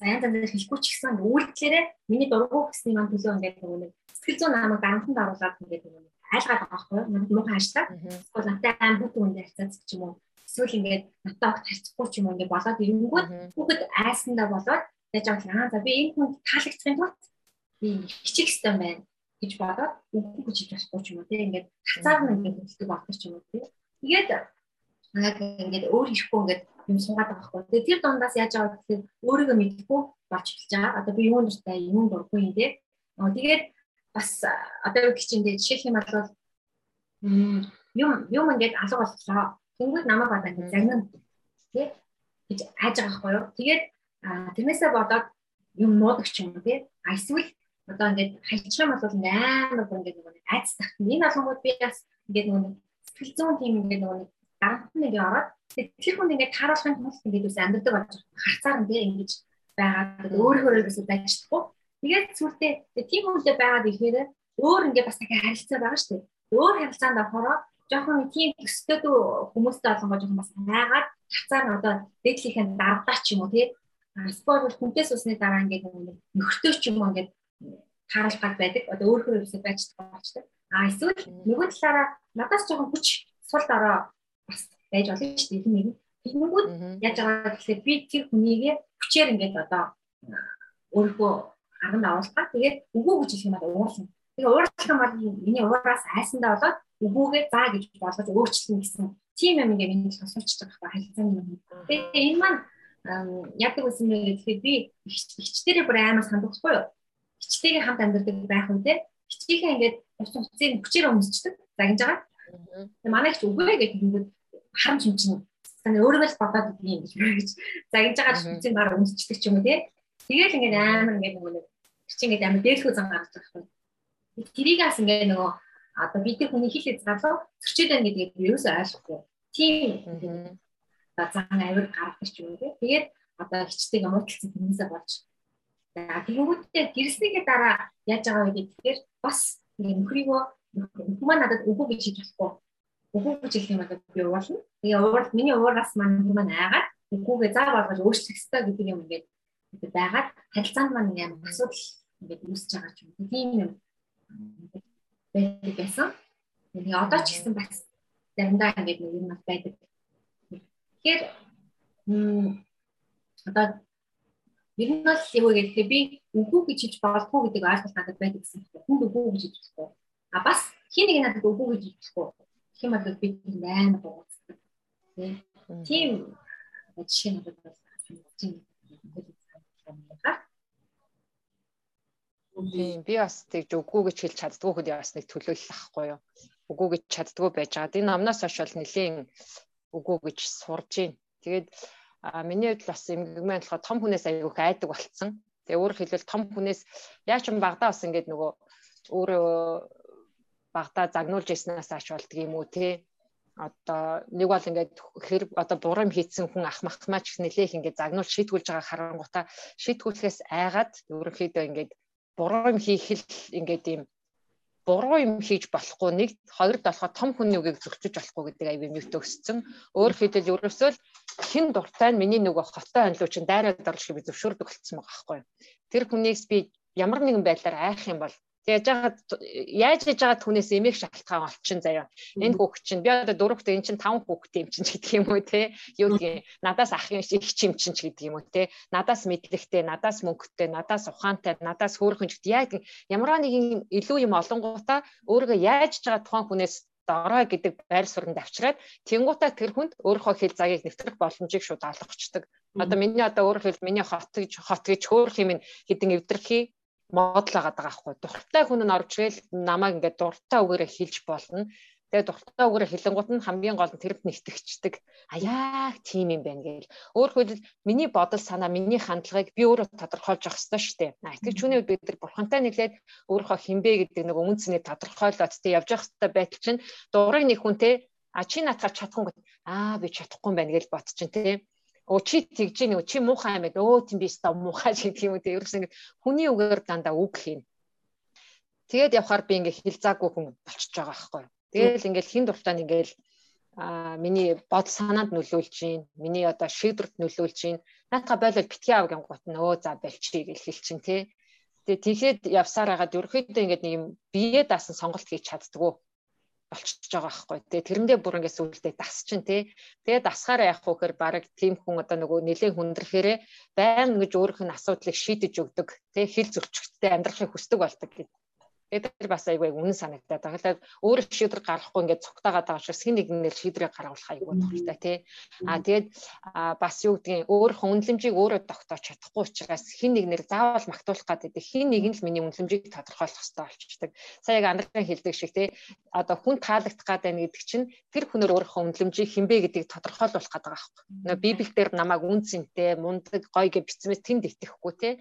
Speaker 3: заяан заяан хэлэхгүй ч гэсэн үйлдэлээрээ миний дургуй гэсний маань төлөө ингээд нэг сэтгэл зүйн намайг дарамтанд оруулаад ингээд нөгөө айлгаад байгаа байхгүй? Намайг муухай хашлаа. Эсвэл надтай аим бүхэн үндэ харьцаац ч юм уу. Эсвэл ингээд надтай огт харьцахгүй ч юм уу ингээд болоод ирэнгүүт хүүхэд айсандаа болоод яаж аа за би энэ хүн таалагдсан тул би хичээх хэрэгтэй байна гэж бодоод үгүй гэж хэлж болохгүй ч юм уу тийм ингээд хацаар нь ингээд хэлдэг болдог ч юм уу тийм тэгээд яг ингээд өөр ихгүй ингээд юм суугаад байгаа хгүй тэгээд тэр дундаас яаж байгаа гэхээр өөрийгөө мэдхгүй болж эхэлж байгаа. Одоо би юунд дуртай юунд дургүй юм тийм тэгээд бас одоо юу гэж ингээд жишээлх юм бол юм юм ингээд алга боллоо тэнгууд намайг одоо ингээд загнана тийм гэж хайж байгаа хгүй юу? Тэгээд тэрнээсээ бодоод юм нуудаг ч юм уу тий. А эсвэл одоо ингээд юм бол амар бүр ингээд нэг айц тахт. Энэ болгоомод би бас ингээд нэг сэтгэл зүйн тийм ингээд нэг дарамт нэг ороод тэр хүн ингээд тааруулахын тулд ингээд үс амьддаг болж харцаар нь тий ингэж байгаад өөрийнхөө өөрөөсөө байжчихгүй. Тэгээд сүултээ тийм хүнтэй байгаад ихээр өөр ингээд бас дахин харилцаа байгаа шүү дээ. Өөр харилцаанд орохороо жоохон тийм өсtöд хүмүүстэй олонгоо жоохон бас хайгаад хацаар нь одоо дээдлийнхээ дарагдаа ч юм уу тий спорт бол хүнтээс усны дараа ингээд нөхөртөө ч юм уу ингээд тааруулгад байдаг. Одоо өөрөөр хэлбэл байж болчтой. А эсвэл нөгөө талаараа надаас жоохон хүч сул дараа бас байж болно шүү дээ. Нэг. Тэгмүүд яаж байгаа гэхэлээ би тэр хүнийг хүчээр ингээд одоо өөрийнхөө арганд оруулах. Тэгээд үгүй гэж хэлэх юм бол уурлна. Тэгээ уурлах юм бол миний уураас айсандаа болоод үгүйгээ заа гэж болгож өөрчлөн гэсэн тийм юм ингээд миний сонсож байгаа харилцааны юм. Тэгээ энэ маань яадаг байсан бэ гэхээр би хичтэрээ бүр амар сандахгүй юу. Хичтэйгээ хамт амьдардаг байх үедээ хичээхээ ингээд ус уцыг хүчээр өмсчдөг. Загнаж байгаа. Тэгээ манай их үгүй гэж хэлэнгүүт харамч юм чинь таны өөрөө л бодоод идэв юм гэж загнаж байгаа хүчийг бараг өмсчдөг ч юм уу тий. Тэгээл ингээд амар ингээд нөгөө чи ингээд амар дээлхүү зан гарч байгаа юм. Тэрийг бас ингээд нөгөө одоо бид нар хүний хэл хязгаарлал зөрчөөд байна гэдгийг ч ойлгохгүй. Тийм одоо зан авир гаргадаг юм уу тэгээд одоо хичдэг муудалцсан хүмүүсээ болж за тэгэнгүүтээ гэрснийхээ дараа яаж байгаа вэ гэхээр бас нөхрийгөө маань надад үгүй гэж хэлж болохгүй үгүй гэж хэлэх юм бол би уурлна тэгээ уурал миний уураас маань маань айгаад үгүйгээ заа болгож өөрчлөх ёстой гэдэг юм ингээд байгаад харилцаанд маань юм асуудал ингээд үүсэж байгаа ч юм тийм юм байдаг байсан. Тэгээ одоо ч гэсэн бас заримдаа ингээд нэг юм байдаг. Тэгэхээр одоо ер нь бол юу гэдэг би үгүй гэж хэлж болдгоо гэдэг ойлголт надад байдаг гэсэн юм. Хүнд үгүй гэж хэлж болохгүй. А бас хин нэг надад үгүй гэж хэлж болохгүй. Гэх юм бол би найн бууцдаг. Тийм жишээ надад бол
Speaker 2: байна. Тийм би бас тэгж үгүй гэж хэлж чаддгүй хөдөө бас нэг төлөөлөл ахгүй юу. Үгүй гэж чаддгүй байж байгаа. Энэ амнаас хойш бол нэлийн үгүй гэж сурж байна. Тэгээд миний хувьд бас эмгэгмэн болохоо том хүнээс аягүй айдаг болцсон. Тэгээ өөрөөр хэлбэл том хүнээс яа ч юм багтаа бас ингээд нөгөө өөрөө багтаа загнуулж ирснээс ач болдго юм уу те одоо нэг бол ингээд хэр одоо бурам хийцэн хүн ах махмаа ч нэлээх ингээд загнуул шийтгүүлж байгаа харангуйта шийтгүүлэхээс айгаад ерөнхийдөө ингээд буруу юм хийх л ингээд ийм буруу юм хийж болохгүй нэг хоёрд болохоо том хүний үгийг зөрчиж болохгүй гэдэг аяг юм өссөн. Өөр хэдэл ерөөсөө хин дуртай нь миний нөгөө хоттой анлуу чинь дайраад орлох би зөвшөөрдөг болцсон байгаа байхгүй. Тэр хүнээс би ямар нэгэн байдлаар айх юм бол Тэгэж жагаад яаж хийж байгаа түнээс эмээх шалтгаан олчин заяа. Энэ хүүхд чинь би одоо дөрөвт энэ чинь таван хүүхд юм чинь гэдэг юм уу те. Юу гэдгийг надаас ах юм шиг их чим чинь гэдэг юм уу те. Надаас мэдлэгтэй, надаас мөнгөтэй, надаас ухаантай, надаас хөөрхөн ч гэдэг яг ямар нэгэн илүү юм олонгуудаа өөрийгөө яаж байгаа тухайн хүнээс дорой гэдэг байр суурьнд авчираад тэнгуутаа тэр хүнд өөрийнхөө хэл заяаг нэвтрэх боломжийг шууд олгочдөг. Одоо миний одоо өөр хэл миний хот гэж хот гэж хөөх юм хэдэн эвдэрхий модл байгаа байхгүй. Дуртай хүн нь орж ирэл намайг ингээд дуртай үгээрээ хэлж болно. Тэгээ дуртай үгээрээ хэлэнгуут нь хамгийн гол нь тэрэнд нэгтгэждэг. А яа тийм юм байна гээл. Өөр хэлбэл миний бодол санаа, миний хандлагыг би өөрөө тодорхойлж явах хэрэгтэй шүү дээ. А итгэж хүний үед бид нар бурхантай нэглээд өөрийнхөө хинбэ гэдэг нэг өмнө цэнийг тодорхойлоод тэ явж явах хэрэгтэй байтал чинь дурыг нэг хүн те а чи наатаа чадахгүй аа би чадахгүй юм байна гэж бот чинь те оо чи тэгж нэг чи муухай юм байна өө тийм би ста муухай шиг тийм үү ерөөс ингэ хүний үгээр дандаа үг хийн тэгээд явхаар би ингээ хилцаагүй хүн болчихж байгаа байхгүй тэгэл ингээл хин дуртай ингээл а миний бодол санаанд нөлөөлж гин миний одоо шийдвэрт нөлөөлж гин наатаа бойлол битгий авгийн гут нөө за болчихъя гэж хэлчин тий Тэгээ тэгэхэд явсаар хагаад ерөөхдөө ингээд нэг юм бие даасан сонголт хийж чаддгүй болчихж байгаа байхгүй. Тэгээ тэрэндээ бүр ингээд сүулдэ дасчин тий. Тэгээ дасахаараа явах вөхөр баг тийм хүн одоо нөгөө нэлээд хүндрэхээрээ байн гэж өөрийнх нь асуудлыг шийдэж өгдөг. Тий хэл зөрчигдтэй амьдрахыг хүсдэг болдог гэдэг Тэр бас айгүй үнэн санагдаад байгаа. Тэгэхээр өөр шийдвэр гаргахгүй ингээд цугтаагаад байгаа учраас хин нэг нэр шийдвэрийг гаргуулах айгүй дуртай тий. Аа тэгээд бас юу гэдгийг өөрийнхөө үнэлэмжийг өөрөө тогтоож чадахгүй учраас хин нэг нэр заавал магтуулах гэдэг хин нэг нь л миний үнэлэмжийг тодорхойлох хэрэгтэй болчихдаг. Сая яг андрын хэлдэг шиг тий. Одоо хүн таалагдах гад байна гэдэг чинь тэр хүнээр өөрийнхөө үнэлэмжийг хинбэ гэдгийг тодорхойлуулах гэдэг байгаа байхгүй. Нөгөө Библиэлд намайг үнцэнтэй, мундаг, гоё гэж бичсэнээс тэнд итгэхгүй тий.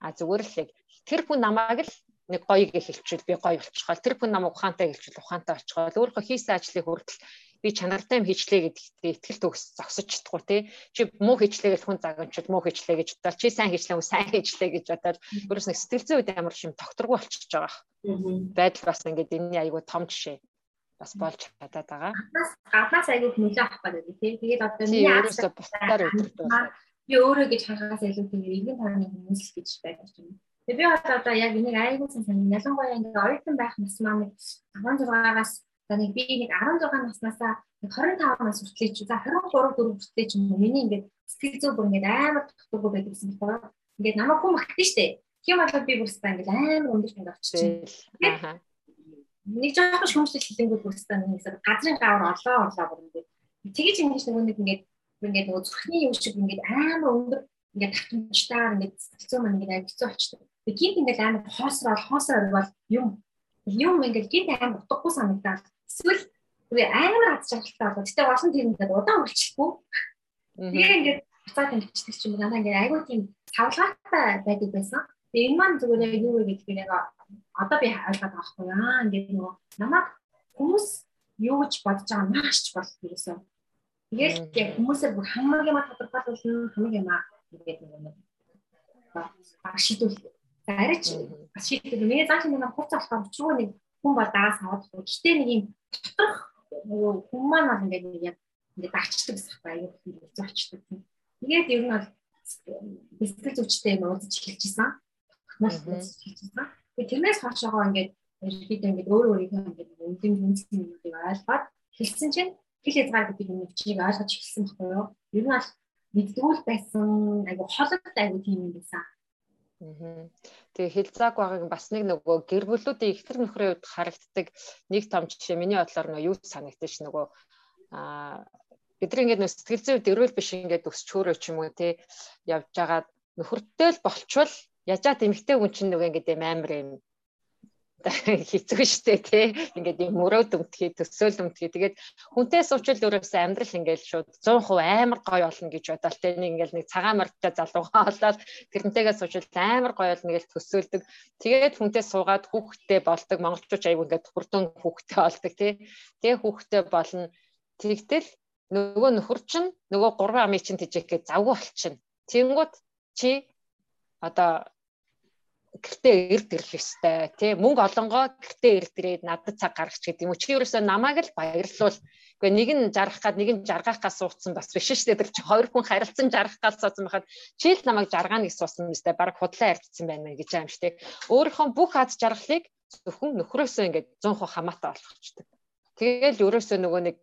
Speaker 2: А зүгээр л яг тэр хүн намайг л нэг гоё гэж хэлчихвэл би гоё болчихгоо. Тэр хүн намайг ухаантай хэлчихвэл ухаантай болчихгоо. Өөрөө хийсэн ажлыг хүртэл би чанартай юм хийчлээ гэдэгт ихтгэл төгс зогсож чадахгүй тий. Чи муу хийчлээ гэж хүн загамчд муу хийчлээ гэж бодоод чи сайн хийчлээ хүн сайн хийчлээ гэж бодоод ерөөс нэг сэтгэл зүйн үед ямар шим тогтворгүй болчихж байгаа. Байдал бас ингээд энэ айгүй том жишээ бас болж чадаад байгаа.
Speaker 3: Гаднаас айгүй нөлөө авах гэдэг тий. Тэгээд одоо миний
Speaker 2: ерөөсө бусдаар өдөртөө
Speaker 3: би өөрөө гэж харахаас илүү тийм иргэн тооны хүмүүс гэж байдаг юм. Тэгээ би одоо яг энийг айгүй сайн ялангуяа ингээ оюутан байх нас маань 16-аас за нэг би нэг 16 наснасаа 25 нас хүртэл ч за 23 4 хүртэл ч юм уу миний ингээ сэтгэл зүй бүр ингээ амар тогтворгүй байдаг гэсэн байна. Ингээ намайг хүм магтана штэ. Тийм болоод би бүрстаа ингээ амар өндөр танд очиж. Аа. Нэг жоохон шүүмжлэл хэлэнгүүд бүрстаа нэг газрын гавар олоо олоо бүр ингээ тэгэж ингэж нэг нэг ингээ ингээ нөгөө зүрхний юм шиг ингээ амар өндөр ингээ татамжтаар ингээ сэтгэл зүй маань ингээ хэцүү болчихдог. Тэгээ гинт ингээд амар хоосроо хоосроо бол юм юм ингээд гинт амар утгагүй санагдаад эсвэл үгүй амар хад шалгалтай болоо. Гэтэ олон тийм ингээд удаан үлчихгүй. Тэгээ ингээд буцаад тэмцдэг ч юм уу надаа ингээд айгүй тийм савлгаатай байдаг байсан. Тэгээ энэ маань зүгээр яг юу вэ гэдгийг яг одоо би ойлгоод байгаа хгүй яа ингээд нөгөө намайг хүмүүс юу гэж бодож байгаа маш ч бол ерөөсөө Тэгээд яг хүмүүсээр бүр хамаг юм тодорхойлуулна, хамаг юм гэдэг нэг шийдвэл арич бас шийдэх миний зааш нэг хуц болохоор өчрөө нэг хүн бол даас аваад гэхдээ нэг юм доторх нөгөө хүн маань бол ингээд нэг яг ингээд дагчдаг гэсэн байна аюу их зочдаг. Тэгээд ер нь бол бэлтгэл зүвчтэй юм уудаж эхэлчихсэн. Мас эхэлчихсэн. Тэгээд тэрнээс хойшоогоо ингээд ерөөхдөө ингээд өөр өөрийнхөө ингээд үнэн үнцгийн юмыг ойлгоод хэлсэн чинь хэл хязгаар гэдэг юм чийг ойлгож эхэлсэн байхгүй юу? Ер нь бол мэддгүүл байсан айгу холод айгу тийм юм байсан.
Speaker 2: Тэгээ хилцааг байгааг бас нэг нөгөө гэр бүлүүдийн ихтер нөхрийн хувьд харагддаг нэг том жишээ миний бодлоор нөгөө юу санагдаж ш нөгөө аа бидний ингээд нөө сэтгэл зүйд эрүүл биш ингээд өсч хөөрөө ч юм уу тий явж байгаа нөхөртэй л болчвол яжаад эмгтэй хүн чинь нөгөө ингээд амар юм хэцүү шттэ тий. Ингээд юм мөрөөд өмтгий төсөөл өмтгий. Тэгээд хүнтэй суучил өөрөөсөө амьдрал ингээд шууд 100% амар гоё болно гэж бодоол тий. Нэг ингээд нэг цагаан мордтой залуугаа олоод тэрнтэйгээ суучил амар гоё болно гэж төсөөлдөг. Тэгээд хүнтэй суугаад хүүхдтэй болдог. Монголчууд аяг ингээд хурдан хүүхдтэй болдог тий. Тэгээ хүүхдтэй болно. Тэгтэл нөгөө нөхөр чинь нөгөө гурван амын чинь тижээхээ завгүй болчихно. Тэнгууд чи одоо гэртээ ёстой. Тий мөнгө олонгоо гэртээ эрд ирээд надад цаг гаргач гэдэг юм уу? Чи ерөөсөө намайг л баярлуул. Үгүй нэг нь жаргах гад нэг нь жаргах гад суудсан бас биш шүү дээ. Чи хоёр хүн харилцан жаргах гад суудсан байхад чи л намайг жаргаана гэж суудсан юм өстэй баг худлаа ярьдсан байна гэж аим штэ өөрийнхөө бүх аз жаргалыг зөвхөн нөхрөөсөө ингээд 100% хамаатай болгочдөг тэгээл ерөөсөө нөгөө нэг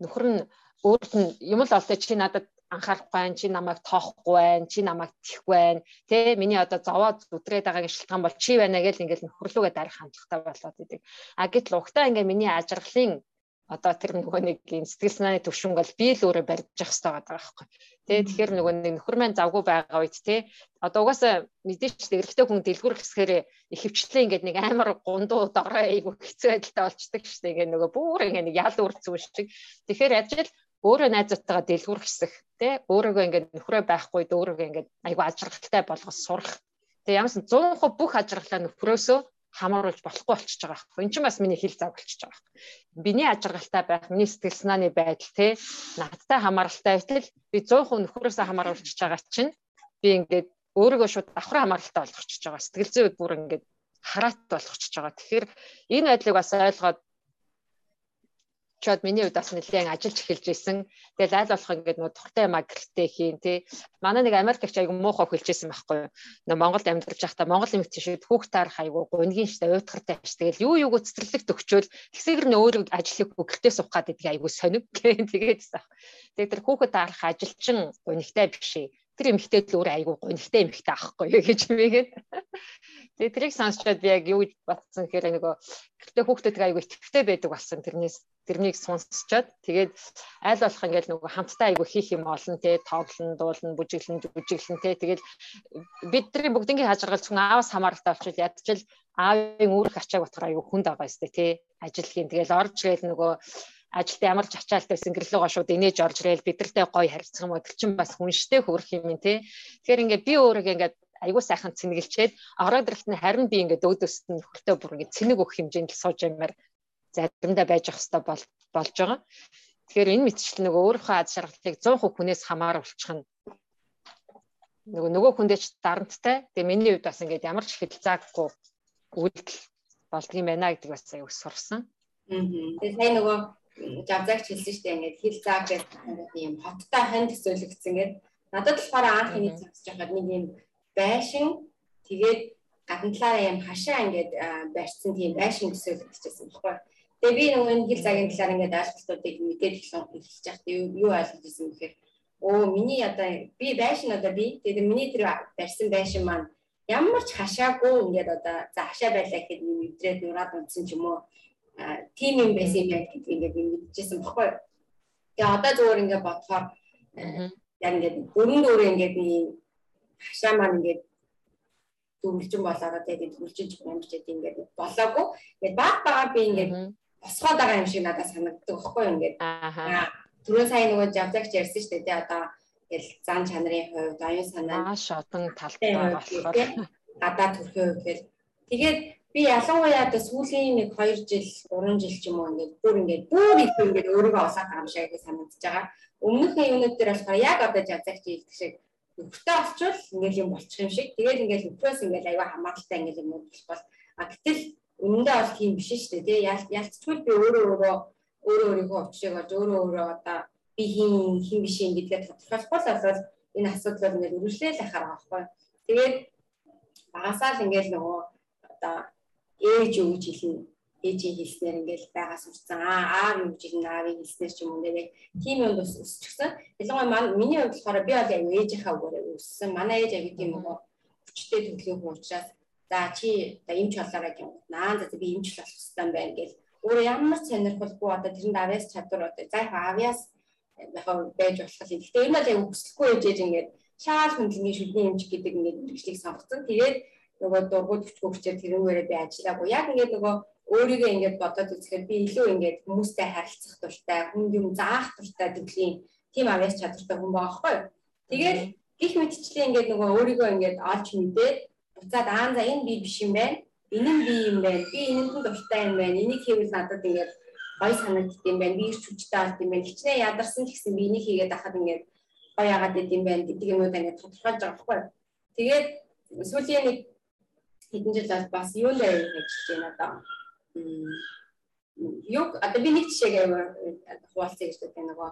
Speaker 2: нөхөр нь өөрт нь юм л олтой чи надад анхаарахгүй байна чи намайг тоохгүй байна чи намайг тэхгүй байна тэ миний одоо зовоод зүдрээд байгаагийн шалтгаан бол чи байна гэж ингээл нөхрлүүгээ дарах хандлагатай болоод идэг а гэтэл угтаа ингээ миний ажиглалын одоо тэр нөгөө нэг сэтгэл санааны төвшинг бол би л өөрөө барьж явах хэрэгтэй байгаа байхгүй. Тэ тэгэхээр нөгөө нэг нөхөр маань завгүй байгаа үед те одоо угаасаа мэдээч эрэгтэй хүн дэлгүүр хэсгэрээ ихэвчлэн ингээд нэг амар гундуу дорой айгу хэцүү байдалтай болчдөг шүү дээ. Ингээд нөгөө бүр ингээд нэг ял үрцүү шиг. Тэгэхээр ажил өөрөө найзуудтайгаа дэлгүүр хэсэх тий өөрөөгөө ингээд нөхрөө байхгүй өөрөөгөө ингээд айгу ажиргалтай болгож сурах. Тэгээ ямарсан 100% бүх ажиргалаа нөхрөөсөө хамааруулж болохгүй болчихж байгаа байхгүй. Энд чинь бас миний хэл зав болчихж байгаа байхгүй. Биний ажиргалтай байх, миний сэтгэл санааны байдал тий надтай хамааралтай байтал би 100% нөхрөөсөө хамааруулчихж байгаа чинь би ингээд өөрийгөө шууд давхар хамааралтай болгочихж байгаа. Сэтгэл зүйд бүр ингээд хараат болгочихж байгаа. Тэгэхээр энэ байдлыг бас ойлгоод чод миний хувьд бас нэлээд ажиллаж эхэлж исэн. Тэгэл аль болох ингээд нөө туртай юм гэртээ хийн тий. Манай нэг Америкч айгу муухай хэлжсэн байхгүй юу. Нөө Монголд амьдарч байхдаа Монгол эмэгч шиг хүүхд таарах айгу гунгийн штэ уйдгартай ш. Тэгэл юу юуг цэцэрлэг төгчөөл тэгсээр нь өөрөө ажиллах гэртээ суух гад идэг айгу сониг гэх тэгээдсэн. Тэгээ тэр хүүхд таарах ажилчин гунигтай биш тэр эмэгтэй л өөр айгуу гонхтой эмэгтэй аахгүй юу гэж мэйгээд. Тэгээ тэрийг сонсчод би яг юу гэж батсан гэхээр нөгөө гэртээ хүүхдүүдтэй айгуу итгэвтэй байдаг болсон тэрнээс тэрнийг сонсчод тэгээд аль болох ингээл нөгөө хамтдаа айгуу хийх юм олон те тоглон дуулна бүжиглэн бүжиглэн те. Тэгээд бидний бүгднийг хажиргал зөвхөн аавас хамааралтай болчихвол ядчил аавын үүрэх ачааг батгаар айгуу хүнд байгаа юм те. Ажил хийн. Тэгэл орж гээл нөгөө ажилд ямар ч ачаалтай сэнгэрлэгөө шууд инээж орж ирээл бидэртэй гоё харилцах юм бол чин бас хүнштэй хөрөх юм тий. Тэгэхээр ингээд би өөрийгөө ингээд айгуу сайхан цэнгэлчээд ороод ирэхт нь харин би ингээд өөдөөсд нь хөртөө бүр ингээд цэнэг өгөх хэмжээнд л сууж юмар заримдаа байж ах хэвээр бол болж байгаа. Тэгэхээр энэ мэтчил нөгөө өөрийнхөө аз жаргалыг 100% хүнээс хамааруулчих нь нөгөө нөгөө хүндээ ч дарамттай. Тэгээ миний хувьд бас ингээд ямар ч хэлцааггүй үйлдэл болдгийм байна гэдэг бас аяг сурсан.
Speaker 1: Тэгээ сайн нөгөө жавзаагч хэлсэн шүү дээ ингээд хил зааг гэдэг юм хоттой хон төсөөлөгдсөн гэдэг. Надад болохоор анх энэ сонсож байхад нэг юм байшин тэгээд гадна талаараа юм хашаа ингээд барьсан тийм байшин төсөөлөгдөжсэн баггүй. Тэгээ би нөгөө энэ хил цагийн талаар ингээд ойлголтуудыг мэдээд эхэлж байхад юу ойлгож ирсэн гэхээр оо миний одоо би байшин одоо би. Тэгээд миний тэр барьсан байшин маань ямар ч хашаагүй ингээд одоо за хашаа байлаа гэхэд юм өдрөөд нураад унтсан ч юм уу. Тим юм байсан юм яг гэдгийг ингээд мэдчихсэн баггүй. Тэгээ одоо зөвөр ингээд бодохоор яг ингээд өрн дөөрөө ингээд би хашаа маань ингээд дүрлжин болоод тэгээд дүрлжинж амжиж ингээд болоогүй. Тэгээд баг бага би ингээд босгоод байгаа юм шиг надад санагддаг баггүй ингээд. Аа. Түрүү сая нөгөө жавзагч ярьсан шүү дээ. Одоо ингээл зан чанарын хувьд оюун санаа
Speaker 2: маш олон талтай болохоор
Speaker 1: гадаа төрхийн хувьд тэгээд би ялангуяа одоо сүүлийн нэг 2 жил 3 жил ч юм уу ингээд бүр ингээд бүр их ингээд өөрийгөө юм шиг гэж санагдаж байгаа. Өмнөхний юунууд дээр болохоор яг одоо жазагч хэлдэг шиг нөхөртэй олчвол ингээд юм болчих юм шиг. Тэгээд ингээд нөхрөөс ингээд аюу хамааралтай ингээд юм бол а гэтэл үнэндээ бол тийм биш шүү дээ. Тэгээ ялцчгүй би өөрөө өөрөө өөрөө өөрийгөө учрыг олж өөрөө өөрөө одоо би хин хин биш юм гэдгээ тодорхойлохгүй л бол энэ асуудлыг ингээд үргэлжлээл ахаар байгаа байхгүй. Тэгээд багасаа л ингээд нөгөө одоо ээж гэж хэлнэ ээжийн хэлснээр ингээл байгаа сурцсан аа аав юу гэж хэлнэ аавын хэлснээр ч юм уу яг тийм юм бас өсчихсэн. Ялангуяа маань миний хувьд болохоор би бол ээжийнхаа үгээрээ өссөн. Манай ээж яг тийм нөгөө хүчтэй хүн учраас за чи одоо эмч болоорой гэх юм. Наа за би эмч болох хэрэгтэй байна гэл өөрөө ямар сонирхолгүй одоо тэрэнд авьяас чадвар одоо за яг авьяас яг байж болох юм. Гэхдээ энэ бол яг өсөлтгүй ээж ээж ингээд шаал хөндлөгийн шүдний эмч гэдэг ингээд мэрэгчлийг сонгоцсон. Тэгээд нөгөө дургуй төвчгөө хүчээр тэрүүгээрээ би ажиллаагүй. Яг ингээд нөгөө өөрийгөө ингээд бодоод үзэхээр би илүү ингээд хүмүүстэй харилцах дуртай, хүнд юм заах дуртай төрлийн тийм авьяас чадвартай хүн байгаа хгүй. Тэгээд гих мэдчлээ ингээд нөгөө өөрийгөө ингээд олж мэдээд буцаад аа за энэ би биш юм байна. Энэ нь би юм байна. Би энэнд дуртай юм байна. Энийг хийвэл надад ингээд гой санагдд юм байна. Би ирч хүчтэй болт юм байна. Хичнээн ядарсан гэсэн би энийг хийгээд ахад ингээд гой яагаад идэм байна гэдэг юмудаа ингээд тодорхойлж байгаа хгүй. Тэгээд сүүлийн нэг хэдэн жил бас юундаа ажиллаж байна одоо юг одоо би нэг жишээгээ хуваалцъя гэж байна нөгөө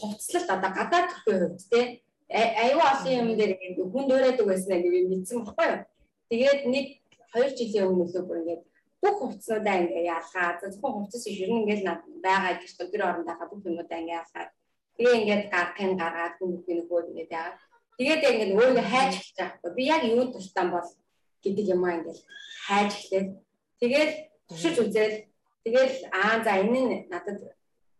Speaker 1: хувцлалт одоо гадаад төрхийн хувьд те аюу олон юм дээр хүн дуурайдаг байсан гэж мэдсэн баггүй юу. Тэгээд нэг 2 жилийн өмнө лөө бүр ингээд бүх хувцснуудаа ингээ яалгаа. Зөвхөн хувцас биш ер нь ингээл байгаа гэж тэр орондоо бүх юмудаа ингээ яалгаа. Тэгээ ингээд гарахын гаргаад хүн бүхний нөгөө ингээд яагаад. Тэгээд ингээд өөрийгөө хайж эхэлж байгаа. Би яг юу дуртай бол гэдэг юм аа ингээд хайж эхлээд Тэгээд туршиж үзээд тэгээд аа за энэ нь надад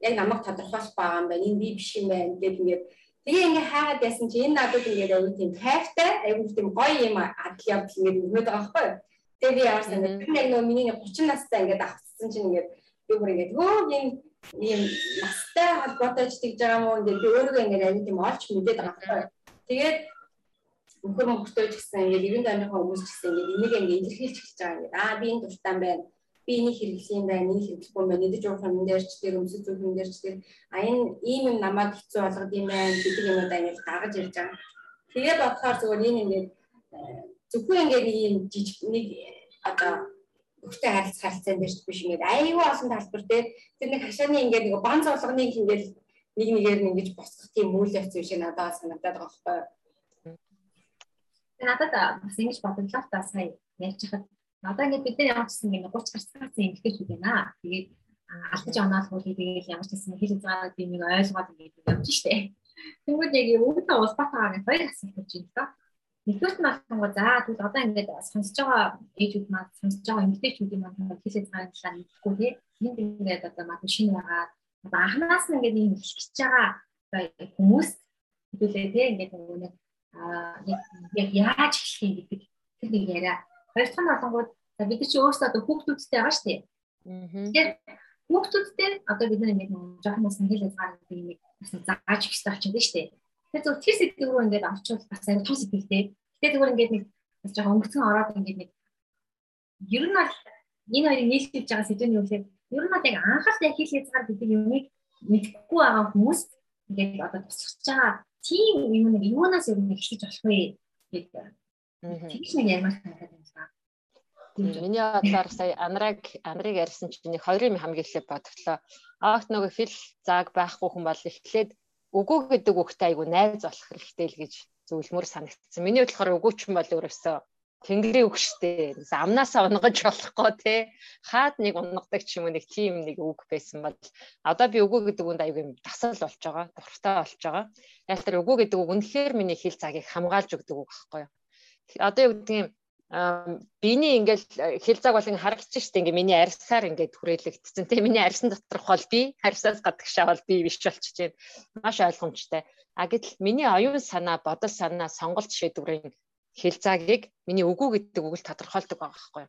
Speaker 1: яг намайг тодорхойлох байгаа юм байна. Энэ би биш юм байна гэдэг ингээд тэгээ ингээ хаагаад яасан чи энэ надад ингээд аюу тийм кайфтай аюу тийм гоё юм адал явдал ингээд өгнөд байгаа байхгүй юу. Тэгээ би ямар би яг нөгөө миний 30 настай ингээд авцсан чинь ингээд би бүр ингээд хөө юм ийм настай холбоотой ч тэгж байгаа мó ингээд би өөрийгөө ингээд аюу тийм олж мэдээд байгаа байхгүй юу. Тэгээд нөхөр мөнгөтэй ч гэсэн ингээд 90 дайныхаа хүмүүс ч гэсэн ингээд энийг ингээд илэрхийлж эхэлж байгаа ингээд аа би энэ дуртай байна би энийг хэрэглэх юм байна энийг хэрэглэхгүй юм байна. Нэгж уух юм дээр ч тэр өмсөж зүг юм дээр ч тэр. А энэ ийм юм намайг хэцүү болгоод юм байна гэдэг юмудаа ингээд гаргаж ирж байгаа. Тэгээд бодохоор зүгээр энэ ингээд э, зөвхөн ингээд нэг юм жижиг нэг одоо өөртөө харилцах харилцаан дээр биш ингээд аюу олон талбар дээр тэр нэг хашааны ингээд нэг бан зовлогныг ингээд нэг нэгээр нь ингэж босгох тийм үйл явц шиг надад санагдаад байгаа байхгүй
Speaker 3: Надад бас ингэж бодлоо та сая ярьж хахад одоо ингэ бид нар ямар ч гэсэн ингэ 30 гарцгаасан эмгтээчүүд байна. Тэгээд алдаж оноол хөл тэгээд ямар ч гэсэн хэл хязгаараа би нэг ойлгоод ингэ явж штэ. Тэгвэл яг өвдөө улбатаагаа нэг хоёр асуулт юм да. Нэгдүгürt нь болохгүй за тэгвэл одоо ингээд сонсож байгаа ээжүүд маань сонсож байгаа эмгтээчүүдийн маань хэл хязгаараа талаар мэдхгүй тий. Энд ингээд одоо мад шинэ байгаа одоо анханаас нь ингээд ийм хэлчихэж байгаа хүмүүс хэдүүлээ тий ингээд нэг яг яаж эхлэх юм гэдэг тэр нэг яриа. Хоёр дахь нь болонгууд бид чи өөрсдөө одоо хүүхдүүдтэй байгаа шүү дээ. Тэгэхээр хүүхдүүдтэй одоо бид нэг жоохон бас хэл хязгаар нэг бас зааж их хэрэгтэй болчихсон шүү дээ. Тэгэхээр зөв тэр сэдв рүү ингээд орчвол бас аюу том сэтгэлтэй. Гэтэ зүгээр ингээд нэг бас жоохон өнгөцөн ороод ингээд нэг ер нь бол энэ хоёрыг нийлүүлж байгаа сэдвийн юу гэхээр ер нь бол яг анхаарал яг хэл хязгаар гэдэг юмыг мэдэхгүй байгаа хүмүүс ингээд одоо тусгаж байгаа тийм юм нэг юунаас ер нь эхлэж болох вэ гэдэг. Тэгж нэг ярмаар санагдаад байна.
Speaker 2: Миний бодлоор сая анраг анрыг ярьсан чинь нэг хоёрын хамгийн эхлээд бодглоо. Аагт нөгөө хэл зааг байхгүй хүн бол эхлээд үгүй гэдэг үгтэй айгу найз болох хэрэгтэй л гэж зөвлөмөр санагдсан. Миний бодлохоор үгүй ч юм бол өөрөөсөө Тэнгэрийн үг штэ. Амнаасаа унгаж болохгүй те. Хаад нэг унгадаг ч юм уу нэг тийм нэг үг байсан бол одоо би үгүй гэдэг үнд аягүй юм дасал болж байгаа, дуртай болж байгаа. Тэр үгүй гэдэг үг үнэхээр миний хэл цагийг хамгаалж өгдөг үг байхгүй юу. Одоо юу гэдэг юм биний ингээл хэл цаг бол ин харагдчих штэ ингээ миний арьсаар ингээд хүрээлэгдсэн те миний арьсан доторх бол би арьсаас гадагшаа бол би биш болчихж байна маш ойлгомжтой а гэтэл миний оюун санаа бодол санаа сонголт шийдвэрийн хэлцаагийг миний үгүй гэдэг үг л тодорхойлдог байгаа байхгүй.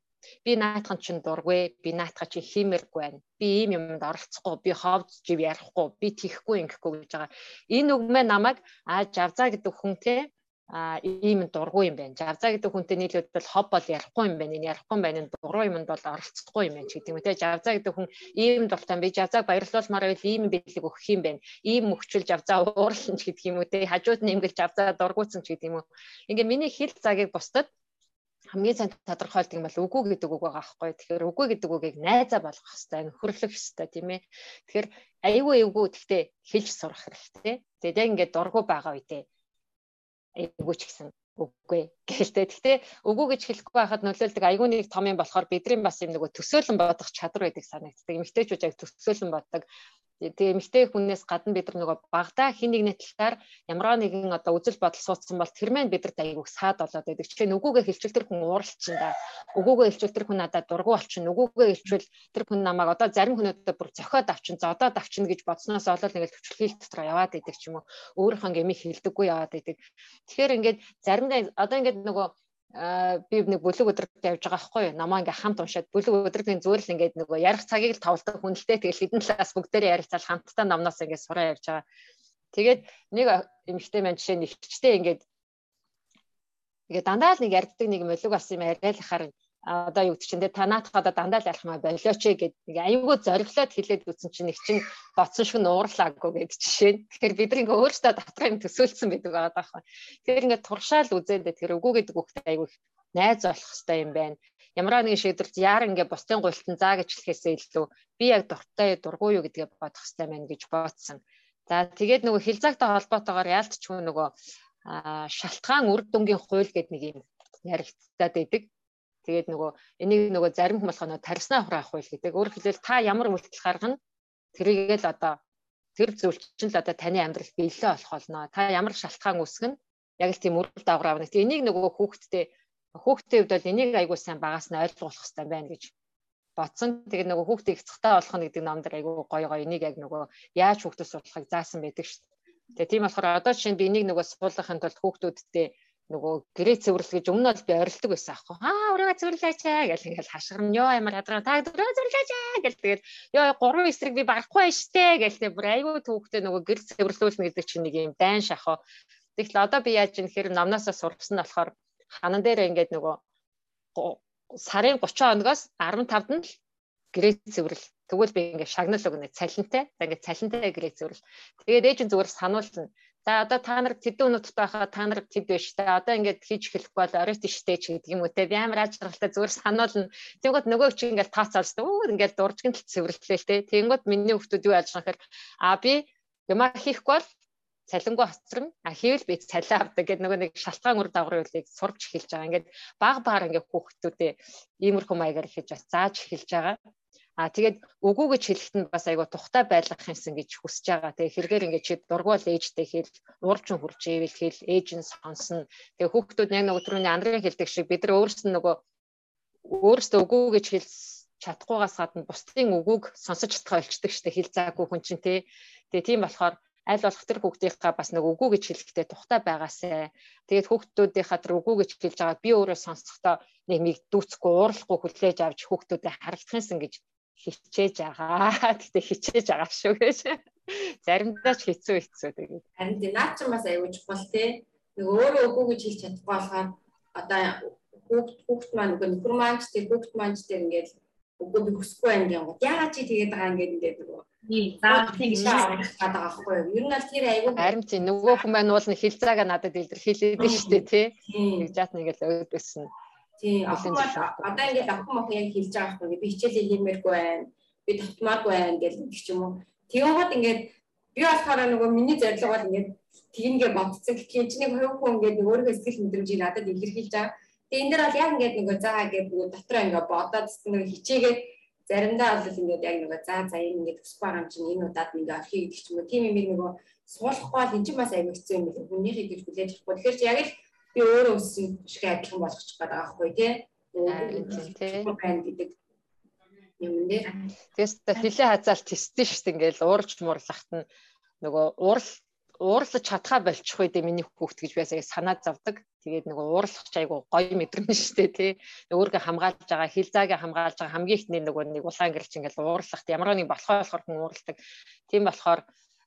Speaker 2: Би наатхан чинь дургүй, би наатхан чинь хиймэргүй байна. Би ийм юмд оролцохгүй, би ховд жив ярихгүй, би тийхгүй ингэхгүй гэж байгаа. Энэ үг мэ намайг аа жавзаа гэдэг хүн те а ийм дургу юм байна. Жавзаа гэдэг хүнтэй нийлээд бол хоб бол ярихгүй юм байна. Энэ ярихгүй юм байна. Дургу юмд бол оролцохгүй юм байна ч гэдэг юм те. Жавзаа гэдэг хүн ийм дуртай би жавзааг баярлуулмаар байвал ийм бэлэг өгөх юм байна. Ийм мөхчл жавзаа уурлан ч гэдэг юм уу те. Хажууд нь имгэл жавзаа дургуутсан ч гэдэг юм уу. Ингээ миний хэл цагийг бусдад хамгийн сайн тодорхойлдог юм бол үгүй гэдэг үг байгаа байхгүй. Тэгэхээр үгүй гэдэг үгийг найзаа болгох хэрэгтэй, нөхөрлөх хэрэгтэй тийм ээ. Тэгэхээр аюу эвгүй гэхдээ хэлж сурах хэрэгтэй. Тэгээд яг ингээд дургу байгаа үедээ айгүй ч гэсэн үгүй гэлтэй. Гэхдээ үгүй гэж хэлэхгүй байхад нөлөөлдөг айгүй нэг том юм болохоор бидний бас юм нөгөө төсөөлөн бодох чадвар байдаг санагддаг. Эмэгтэйчүүд яг төсөөлөн боддог. Тэгээ эмэгтэй хүнээс гадна бид нар нөгөө багада хин нэгний талаар ямар нэгэн одоо үзэл бодол суудсан бол тэр маань бидэрт айгүй саад болоод байдаг. Жишээ нь үгүйгээ хэлчихвэл тэр хүн ууралчин да. Үгүйгээ хэлчихвэл тэр хүн надад дургу болчин. Үгүйгээ хэлчихвэл тэр хүн намайг одоо зарим хүмүүстээ бүр зохиод авчин, зодоод авчин гэж бодсноос олол ингээд төвчлэл дотор яваад байдаг ч юм уу. Өөрийнхөө гэмиг хэлдэггүй яваад байдаг. Тэгэхээр ингээд заримдаа одоо ингээд нөгөө би нэг бүлэг өдрөд явж байгаа байхгүй юу. Намаа ингээ хамт уншаад бүлэг өдрөдийн зүгээр л ингээд нөгөө ярих цагийг л тавлдаг хүнэлтэй тэгэл хэдэн талаас бүгдээрээ ярилцаал хамтдаа намнаас ингээ сураа явж байгаа. Тэгээд нэг эмэгтэй маань жишээ нь ихчтэй ингээд ингээ дандаа л нэг ярьдаг нэг мөлөг бас юм яриалахаар одоо юу гэдэг чинь та наатах одоо дандаа л ярих маа болооч гэд нэг аюулгүй зориглоод хэлээд үтсэн чинь нэг чинь боцсон шиг нуурлаагүй гэд жишээ. Тэгэхээр бид нэг өөрсдөө дотроо юм төсөөлсөн байдаг байгаа байхгүй. Тэгэхээр ингээд туршаал үзээд тэр үгүй гэдэг үгтэй аюул найз болох хэвээр юм байна. Ямар нэгэн шийдвэрт яар ингээ бусдын гуйлтан заа гэж хэлэхээсээ илүү би яг дуртай дургүй юу гэдгээ бодох хэвээр байна гэж бодсон. За тэгээд нөгөө хилцаагтай холбоотойгоор яалтчгүй нөгөө шалтгаан үр дүнгийн хууль гэдэг нэг юм яригдтаад байдаг. Тэгээд нөгөө энийг нөгөө зарим хүмүүс болохоор тарснаа хураах хууль гэдэг. Өөрөөр хэлбэл та ямар үйлдэл гаргана тэрийгэл одоо тэр зүйл чинь л одоо таны амьдрал биелэлээ болох болно. Та ямар шалтгаан үүсгэн яг л тийм үр дагавар авна. Тэгээ энийг нөгөө хүүхдтэй хүүхдийн хувьд бол энийг айгуу сайн багаас нь ойлгуулах хэрэгтэй байна гэж бодсон. Тэгээд нөгөө хүүхдээ их цахтаа болох нь гэдэг номдэр айгуу гоё гоё энийг яг нөгөө яаж хүүхдээ судлахыг заасан байдаг шүү дээ. Тэгээ тийм болохоор одоо жишээ нь би энийг нөгөө суулгахын тулд хүүхдүүдтэй нөгөө гэрээ цэвэрлэх гэж өмнө нь би орилдог байсан аахгүй. Аа өрөө цэвэрлээч гэл ингээл хашгирна. Ёо ямар ядраа та өрөө цэвэрлээч гэл тэгээд ёо гурван эсрэг би барахгүй штэ гэл тэг бүр айгүй түүхтэй нөгөө гэр цэвэрлүүлнэ гэдэг чинь нэг юм дайн шахаа. Тэгэхэл одоо би яаж юм хэрэг намнаасаа сурсан нь болохоор ханан дээр ингээд нөгөө сарын 30 хоногоос 15-нд л гэрээ цэвэрлэл Тэгвэл би ингээд шагнал өгнө цалинтай. За ингээд цалинтай гэрээ цэвэрлэл. Тэгээд ээж нь зүгээр сануулна. За одоо та нар тэдэн өнөдт байхаа та нар тэд биш та одоо ингээд хийж эхлэхгүй бол оройт штэ ч гэдэг юм уу те би амар ажралтай зүгээр сануулна. Тэнгүүд нөгөө чи ингээд тооцоолсон. Өө ингээд дуржигэн л цэвэрлэлээ те. Тэнгүүд миний хүмүүс юу яаж хахаар а би юмаа хийхгүй бол цалингүй хоцрон а хийвэл би цалин авдаг гэдэг нөгөө нэг шалтгаан үр дагаврын үлийг сурч эхэлж байгаа. Ингээд баг багаар ингээд хүүхдүүдээ иймэрхүү маягаар хийж зааж эхэлж байгаа. А тэгээд үгүй гэж хэлэхэд нь бас айгу тухтай байлгах юмсан гэж хүсэж байгаа. Тэгээ хэрэгээр ингээд чи дургуул ээжтэй хэл уурчин хурж ивэл хэл ээж нь сонсно. Тэгээ хүүхдүүд яг нөгөө түрүүний андрын хэлдэг шиг бид нар өөрсдөө нөгөө өөрсдөө үгүй гэж хэл чадахгүйгаас гадна бусдын үгүйг сонсож чадхаа болчдөг штэ хэл заагүй хүн чинь тий. Тэгээ тийм болохоор аль болох тэр хүүхдийнхаа бас нэг үгүй гэж хэлэхдээ тухтай байгаасай. Тэгээд хүүхдүүдийнхаа тэр үгүй гэж хэлж байгаа би өөрөө сонсохдоо нэг миг дүүцэхгүй уурлахгүй хүлээж авч хүүхдүүдэд харагдахынсан гэж хичээж байгаа. Гэтэ хичээж байгаа шүү гэж. Заримдаа ч хэцүү хэцүү тэгээд.
Speaker 1: Харин тийм наад чинь бас аюул чухал те. Нэг өөрөө өгөө гэж хэлж чадахгүй болохоор одоо хүүхд хүүхд маань нөгөө нөхөр маань ч тийм хүүхд маань ч тийм ингээд үгүй би хүсэхгүй байна гэнэ. Яагаад чи тэгээд байгаа ингээд ингээд нөгөө
Speaker 3: заавал тэгж
Speaker 1: байгаа байхгүй юу? Ер нь аль тэр аюул
Speaker 2: харин тийм нөгөө хүн маань уул нь хилцаагаа надад илэрхийлээд нь шүү дээ тий. Тэгж яат нэг л өөдөөсөн.
Speaker 1: Охин одоо ингээд охин мох яг хэлж байгаа байхгүй би хичээлээ хиймээргүй байна. Би татмааргүй байна гэж нэг ч юм уу. Тэгэнгүүт ингээд би болохоор нөгөө миний зорилго бол ингээд тиймгээ бодцсон гэхин чиний хувь хүн ингээд нэг өөрийнхөө сэтгэл мэдрэмжийг надад илэрхийлж байгаа. Тэгээ энэ дэр бол яг ингээд нөгөө заа гэдэг нөгөө дотроо ингээд бодоод нэг хичээгээд заримдаа бол ингээд яг нөгөө заа заа юм ингээд төсөх байгаа юм чинь энэ удаад нэг орхи гэдэг ч юм уу. Тийм юм нөгөө суулгахгүй бол эн чинь бас хэцүү юм гэж хүлээж авахгүй. Тэгэхээр яг л би өөрөө өссөн шиг адилхан болгочих гээд байгаа байхгүй тий.
Speaker 2: Тийм
Speaker 1: байна гэдэг юм нэ.
Speaker 2: Тэгээс хилээ хазаал тесттэй шүү дээ ингээл уурж муурлахт нь нөгөө уурал уурлаж чадхаа болчих үед миний хүүхд гэж байсаа санаад завдаг. Тэгээд нөгөө уурлах ч айгу гоё мэдрэмж шүү дээ тий. Өөргөө хамгаалж байгаа, хил заагаа хамгаалж байгаа хамгийн ихний нөгөө нэг улаан гэрч ингээл уурлахт ямар нэг болохоо болохоор хүн уурладаг. Тийм болохоор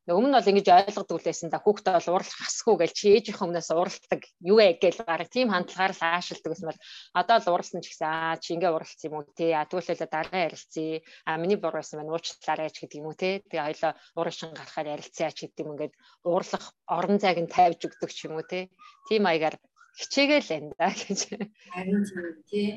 Speaker 2: Өмнө нь бол ингэж ойлгодог лээсэн да. Хүүхдээ бол уурлах хасгүй гэж чи ээжийнхээ өмнөөс уурладаг юу вэ гэж гараг тийм хандлагаар л аашилдаг гэсэн бол одоо л уурлсан ч гэсэн аа чи ингээ уурлах юм уу? Те а тэгвэл дараа ярилцъя. А миний буруу байсан байна уучлаарай ч гэдэг юм уу те тэгээ хоёлоо ууршин гарахаар ярилцъя ч гэдэг юм ингээд уурлах орон зайг нь тавьж өгдөг ч юм уу те тийм маягаар хичээгээл байна да гэж.
Speaker 1: Харин тийм тий?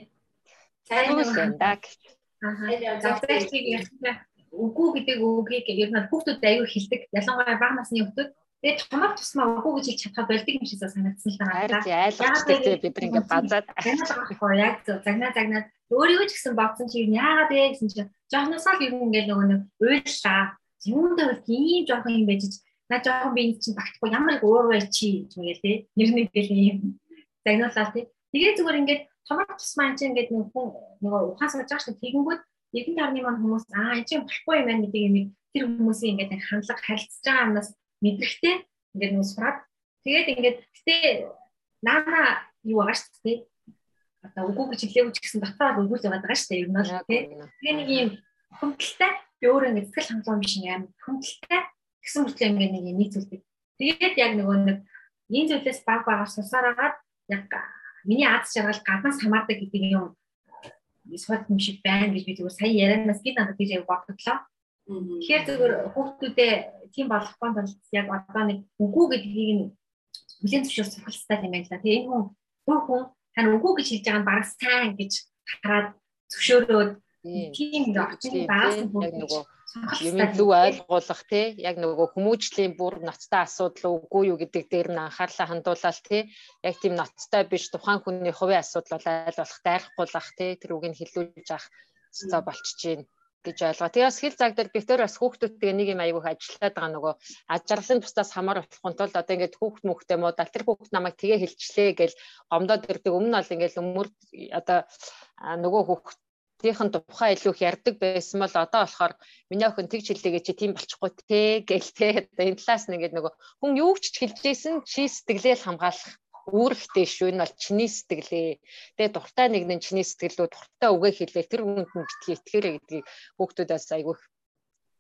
Speaker 2: Сайн байна да гэж.
Speaker 3: Аа завтрагчийг ярьсан үгүй гэдэг үгийг ер нь хүүхдүүд аягүй хэлдэг. Ялангуяа бага насны хүүхдүүд тэгээд томор тусмаа үгүй гэж хэлж чадхаа болдог юм шигсээ санагдсан л.
Speaker 2: Харин ойлгочтой тий бид нэг ингээд базаад
Speaker 3: яг зөв загнаа загнаад өөрийгөө ч гэсэн бодсон чи яагаад вэ гэсэн чи жоохносоо л ер нь ингээд нөгөө нэг уйллаа. Юундаа бол ийм жоох юм байж на жоохон би энэ чинь багтахгүй ямар их өөр бай чи гэж мэгэл тий. Нэрний гэл юм загнуулаа тий. Тэгээ зүгээр ингээд томор тусмаа энэ ингээд нөгөө нөгөө ухаан сууж байгаа шүү тэгэнгүүт нэгэн тарны маань хүмүүс аа энэ чинь болохгүй юм байна гэдэг юм тэр хүмүүсийн ингээд хандлага харилцаж байгаа юмнаас мэдрэхтэй ингээд нөө сураад тэгээд ингээд гэтээ наана юу байгаа шүү дээ одоо үгүй гэж хэлээгүй ч гэсэн дотоод үгүй л байгаа шүү дээ ер нь бол тэгээ нэг юм хүндэлтэй би өөрөө ингээд сэтгэл хангалуун биш юм хүндэлтэй гэсэн мөртлөө ингээд нэг юм нийцүүлдэг тэгээд яг нөгөө нэг энэ зүйлээс баг багаар сусаараад яг миний аз жаргал гаднаас хамаардаг гэдэг юм сууд юм шиг байна гэж би зүгээр сая ярианаас би надад яг бодглоо. Тэгэхээр зүгээр хүүхдүүдээ тийм болохгүй бол яг одоо нэг үгүй гэдгийг нь бүлээн зөвшөөр сургалцтай юм да. Тэгээ энэ хүн бүх хүн тань үгүй гэж хэлж байгаа нь бараг сайн гэж хараад зөвшөөрөөд тийм нэг очны баас
Speaker 2: нөгөө юм лүү ойлгуулах тий яг нөгөө хүмүүжлийн бүр ноцтой асуудал үгүй юу гэдэг дээр нь анхаарлаа хандуулаад тий яг тийм ноцтой биш тухайн хүний хувийн асуудал бол айл болох дайрахгүйлах тий тэр үгийг хилүүлж авах цэцээ болчихж байна гэж ойлгоо. Тэгээс хэл цаг дээр битэр бас хүүхдүүдтэй нэг юм аягүй ажиллаад байгаа нөгөө ажралын тустаас хамаар болохын тулд одоо ингээд хүүхд мөхтэй муудал тэр хүүхд намайг тгээ хэлчлээ гэж гомдоод ирдэг. Өмнө нь бол ингээд өмөр одоо нөгөө хүүхд тийнхэн тухай илүү их ярддаг байсан бол одоо болохоор миний охин тэгж хэллээгээ чи тийм болчихгүй те гэл те. Одоо энэ талаас нь ингээд нөгөө хүн юу ч хэлжсэн чи сэтгэлээ л хамгаалах үүрэгтэй шүү. Энэ бол чиний сэтгэлээ. Тэгээ дуртай нэг нь чиний сэтгэлөө дуртай үгээ хэлээ тэр хүнд нь битгий итгээрэй гэдгийг хүүхдүүдээс айгүй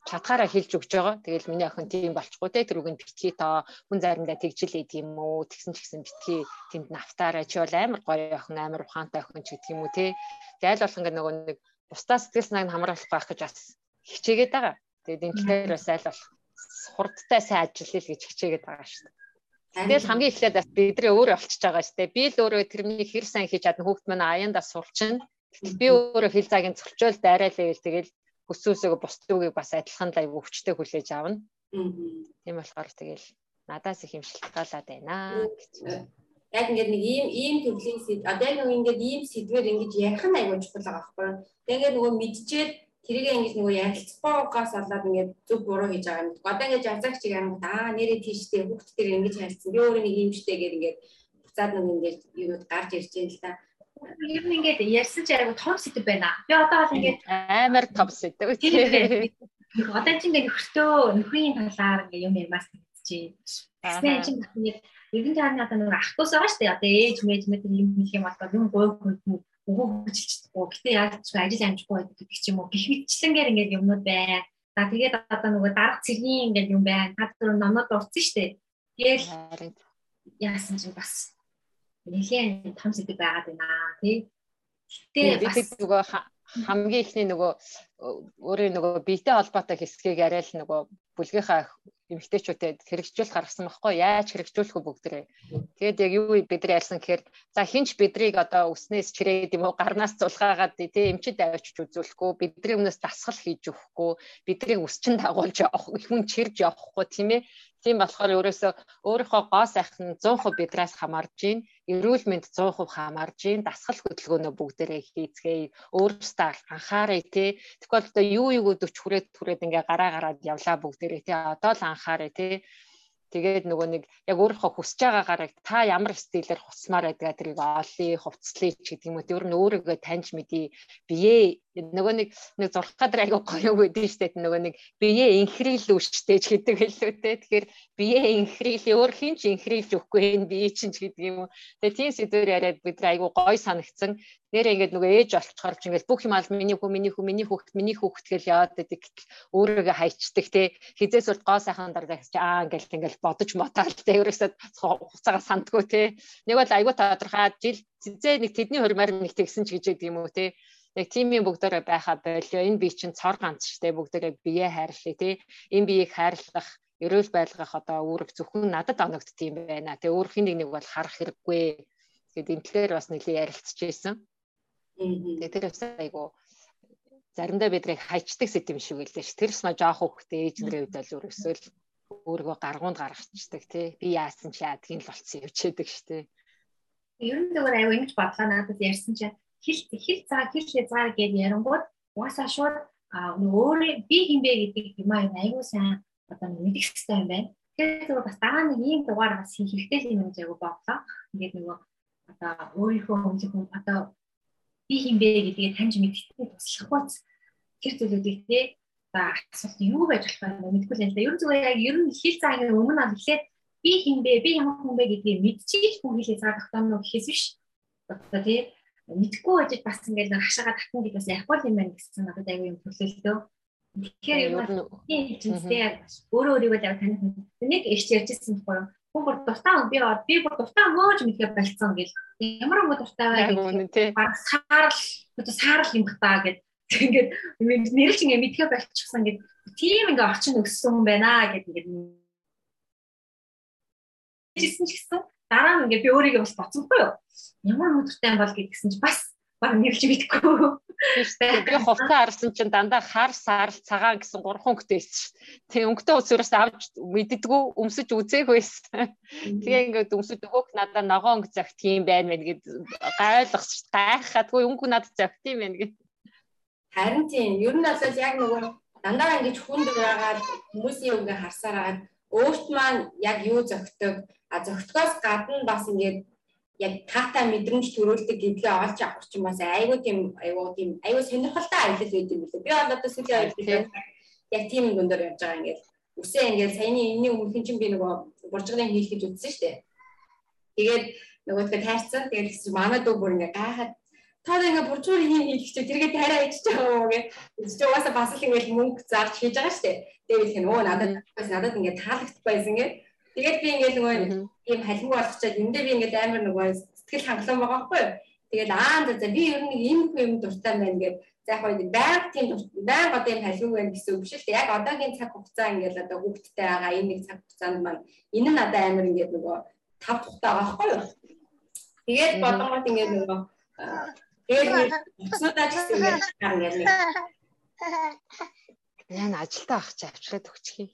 Speaker 2: чатгаараа хэлж өгч байгаа. Тэгэл миний охин тийм болчихгүй те тэр үгэнд битгий тоо хүн заримдаа тэгжлээ тийм үү тэгсэн ч гэсэн битгий тэнд нафтаараа чи бол амар гоё охин амар ухаантай охин ч гэдэг юм уу те. Тэгэл болох ингээ нөгөө нэг бусдаа сэтгэл санааг хамруулах байх гэж бас хичээгээд байгаа. Тэгээд энэ талаар бас айл болох хурдтай сайн ажиллая л гэж хичээгээд байгаа шүү дээ. Тэгэл хамгийн эхлээд бас бидний өөрөө олчж байгаа шүү дээ. Би л өөрөө тэрнийг хэр сайн хийж чадна хүүхд маань аяндаа сурчин. Би өөрөө хэл цагийн зөрчөөл дайрaalаа гэл тэгэл өсөөсөө бусд үгийг бас адилхан лайв өвчтэй хүлээж авна. Тийм болохоор тэгэл надаас их юм шилтгаалаад байна гэж.
Speaker 1: Яг ингээд нэг ийм ийм төрлийн сэд одоо яг ингээд ийм сэдвэр ингэж ярих нь аягүй чухал байгаа байхгүй. Тэгээ ингээд нөгөө мэдчихээд тэрийг ингэж нөгөө ярилцахгүйгаас болоод ингээд зүг буруу хийж байгаа юм. Одоо ингээд жазагч юм аа нэрээ тийштэй хүүхд төр ингэж харилцсан. Би өөрөө нэг юмштэй гэдэг ингээд буцаад нэг ингээд юунууд гарч ирж байна л да. Ер нь ингээд ярьсан ч айгу том сэдв байна. Би одоо бол ингээд
Speaker 2: амар том сэдв.
Speaker 3: Одоо чи ингээд нөхөртөө нөхрийн талаар ингээд юм ямаас хэлчихэ. Тэгсэн чинь ингээд нэгэн таарны одоо нэг ах トゥ ус байгаа шүү дээ. Одоо ээж мэд юм хэлэх юм одоо юм гой гой өгөө хүчилчихдэггүй. Гэтэ яг ч ажил амжихгүй байдаг ч юм уу. Гэх мэтчлэнгээр ингээд юмнууд байна. За тэгээд одоо нөгөө дарга цэргийн ингээд юм байна. Та түр номнод урцсан шүү дээ. Тэгэл яасан чинь бас нэлээд том сэдв байгаад байна тий.
Speaker 2: Гэтэ бид нөгөө хамгийн ихний нөгөө өөрийн нөгөө биетэй холбоотой хэсгийг арай л нөгөө бүлгийнхаа эмгтээчүүдэд хэрэгжүүлэх гаргасан байхгүй яаж хэрэгжүүлэх вэ бүгдээ. Тэгээд яг юу бид нар ярьсан гэхээр за хинч бидрийг одоо өснөөс чирээд юм уу гарнаас цулгаагаад тий эмчид авчиж үзүүлэхгүй бидний өмнөөс дасгал хийж өгөхгүй бидрийг өсчин дагуулж явах хүн чирж явахгүй тийм ээ Тийм болохоор ерөөсөө өөрийнхөө гоо сайхан 100% бидраас хамаарж гин, эрүүл мэнд 100% хамаарж гин, дасгал хөдөлгөөнөө бүгдээрээ хийцгээе. Өөрөөсөө анхаарай тий. Тэгвэл одоо юу юу 40 хүрээд хүрээд ингээ гараа гараад явлаа бүгдээрээ тий. Одоо л анхаарай тий. Тэгээд нөгөө нэг яг өөрийнхөө хүсэж байгаагаар та ямар стилээр хуцмаар байдгаа тэрийг олъё, хувцлая ч гэдэг юм уу. Тэр нь өөрийгөө таньж мэдээ, бие нөгөө нэг нэг зурх гадар айгу гоё өгдөө штэ. Нөгөө нэг бие инхрийл үштэй ч гэдэг хэллүү те. Тэгэхээр бие инхрийл өөр хин ч инхрийлж өгөхгүй энэ бие чинь ч гэдэг юм уу. Тэгээ тийм сэдвэр яриад бид айгу гоё санагдсан. Нэрээ ингээд нөгөө ээж олцохоор ч ингээд бүх юм аль миний хүү миний хүү миний хүүхд миний хүүхд гэж яваад байдаг. Өөрийгөө хайчдаг те. Хизээс бол гоо сайхан дараа гэж аа ингээд ингээд бодож мотаал те. Ерөөсөө хуцаага сандгүй те. Нэг бол айгу тодорхой жил. Зээ нэг тэдний хурмаар нэг тэгсэн ч гэж юм уу те яг тимийн бүгдээрээ байхаа болоо энэ бие чинь цор ганц штэ бүгдээрээ бие хайрлаа тий. Энэ биеийг хайрлах эрүүл байлгах одоо үүрэг зөвхөн надад оногдт юм байна. Тий өөр хин нэг нэг бол харах хэрэггүй. Тэгээд энэ тэлэр бас нэлийн ярилцж байсан тэгээд тэр бас айгу заримдаа бидрийг хайчдаг сэт юм шиг үлээ ш тэрс ма жоох хөхтэй ээж нэрийн үед бол өрөөсөөл өөрийгөө гаргуунд гаргацдаг тий. Би яасан ч яадгийн л болцсон юм чэдэг штэ
Speaker 3: ер нь зүгээр аюу ингэж бодлоо. Надад ярьсан чинь хэл хэл цаа хэл хязгаар гэж ярангууд угаасаа шууд өөрөө би хинбэ гэдэг юм аа айгуу сайн одоо мэдэх хэрэгтэй юм байна. Тэгэхээр зөвхөн бас дараа нэг ийм дугаар бас хийх хэрэгтэй юм гэж айгуу бодлоо. Ингээд нөгөө одоо өөрийнхөө хэмжиг одоо би хинбэ гэдгийг таньж мэдчихээ туслах бац тэр зүйлүүдийг те за асуулт юу байж болох вэ мэдгүй л юм да. Ер нь зүгээр яг ер нь хэл цаагийн өмнө нь эхлээд би хинбэ би ямар хүн бэ гэдгийг мэдчихэж хүн хэлээ цаа тогтооно гэхээс биш. Одоо тий мэдхгүй байж бас ингээд нэг хашаага татна гэдэг бас яахгүй юм байна гэсэн надад аягүй юм төрлөлтөө. Тэгэхээр ер нь яг өөрөө өөрийгөө яг таних нэг эрч ярьжсэн байхгүй юу? Бүр дуртай би би бүр дуртай мөөж мэдээ болцсон гэл. Ямар мө дуртай гэх баг саарл одоо саарл юм бата гэд ингээд нэрэл чинь мэдээ болчихсон гэд тийм ингээ орчин өссөн юм байна гэд ингээд жисэн ч гэсэн дараа нь ингээ би өөрийгөө бас боцсонгүй юу. Ямар өдөртэй юм бол гэдгсэн чи бас баг нэрлж мэдэхгүй.
Speaker 2: Би хувцас харсан чинь дандаа хар саарл цагаан гэсэн гурван өнгөтэй байсан шүү. Тэг өнгөтэй усураас авч мэддэггүй өмсөж үзээх байсан. Тэгээ ингээд өмсөж өгөх надаа ногоон өнгө загт юм байна мэн гэд гайлгах. Гайхахадгүй өнгө надад загт юм байна гэд.
Speaker 1: Харин тийм ер нь бол яг нөгөө дандаа ингэж хүнд байгаад хүмүүсийн өнгө харсараад өөрт маань яг юу зөгтөг а зөгтгөөс гадна бас ингээд яг таатай мэдрэмж төрүүлдэг гэдгээ олж авах чинь бас айгүй тийм айгүй тийм айгүй сонирхолтой аялал байд юм билээ. Би одоо сүүлийн аялал яг тийм дүндээр явж байгаа ингээд үсээ ингээд саяны энэний өмнө чинь би нөгөө буржгалын хийх гэж үзсэн шүү дээ. Тэгээд нөгөөдгөө тайрцсан. Тэгээд манай дүү бүр ингээд гайхаад таа ингээ буржуур хийн хийх чи тэргээ тарай ичж байгаа уу гэх. Чи угаасаа бас л ингээ мөнгө зарж хийж байгаа дээ. Тэгээд хэлэх нь өө надад надад ингээ таалагдах байсан гэх. Тэгээд би ингээд нөгөө ийм халимг болгочоод эндээ би ингээд амар нөгөө сэтгэл хангалуун байгаа байхгүй юу. Тэгээд аа за би ер нь ийм юм дуртай байна гэдэг. За яг хоо байг тийм байг одоо юм халимг байна гэсэн үг шүү дээ. Яг одоогийн цаг хугацаа ингээд одоо хүүхдтэй байгаа энэ нэг цаг хугацаанд маань энэ нь надад амар ингээд нөгөө тав тухтай байгаа байхгүй юу. Тэгээд бодонгот ингээд нөгөө тэгээд уцнуудаа ч гэсэн ингээд ингээд нэг
Speaker 2: Яна ажилтаа ах чи авчираад өгчих юм.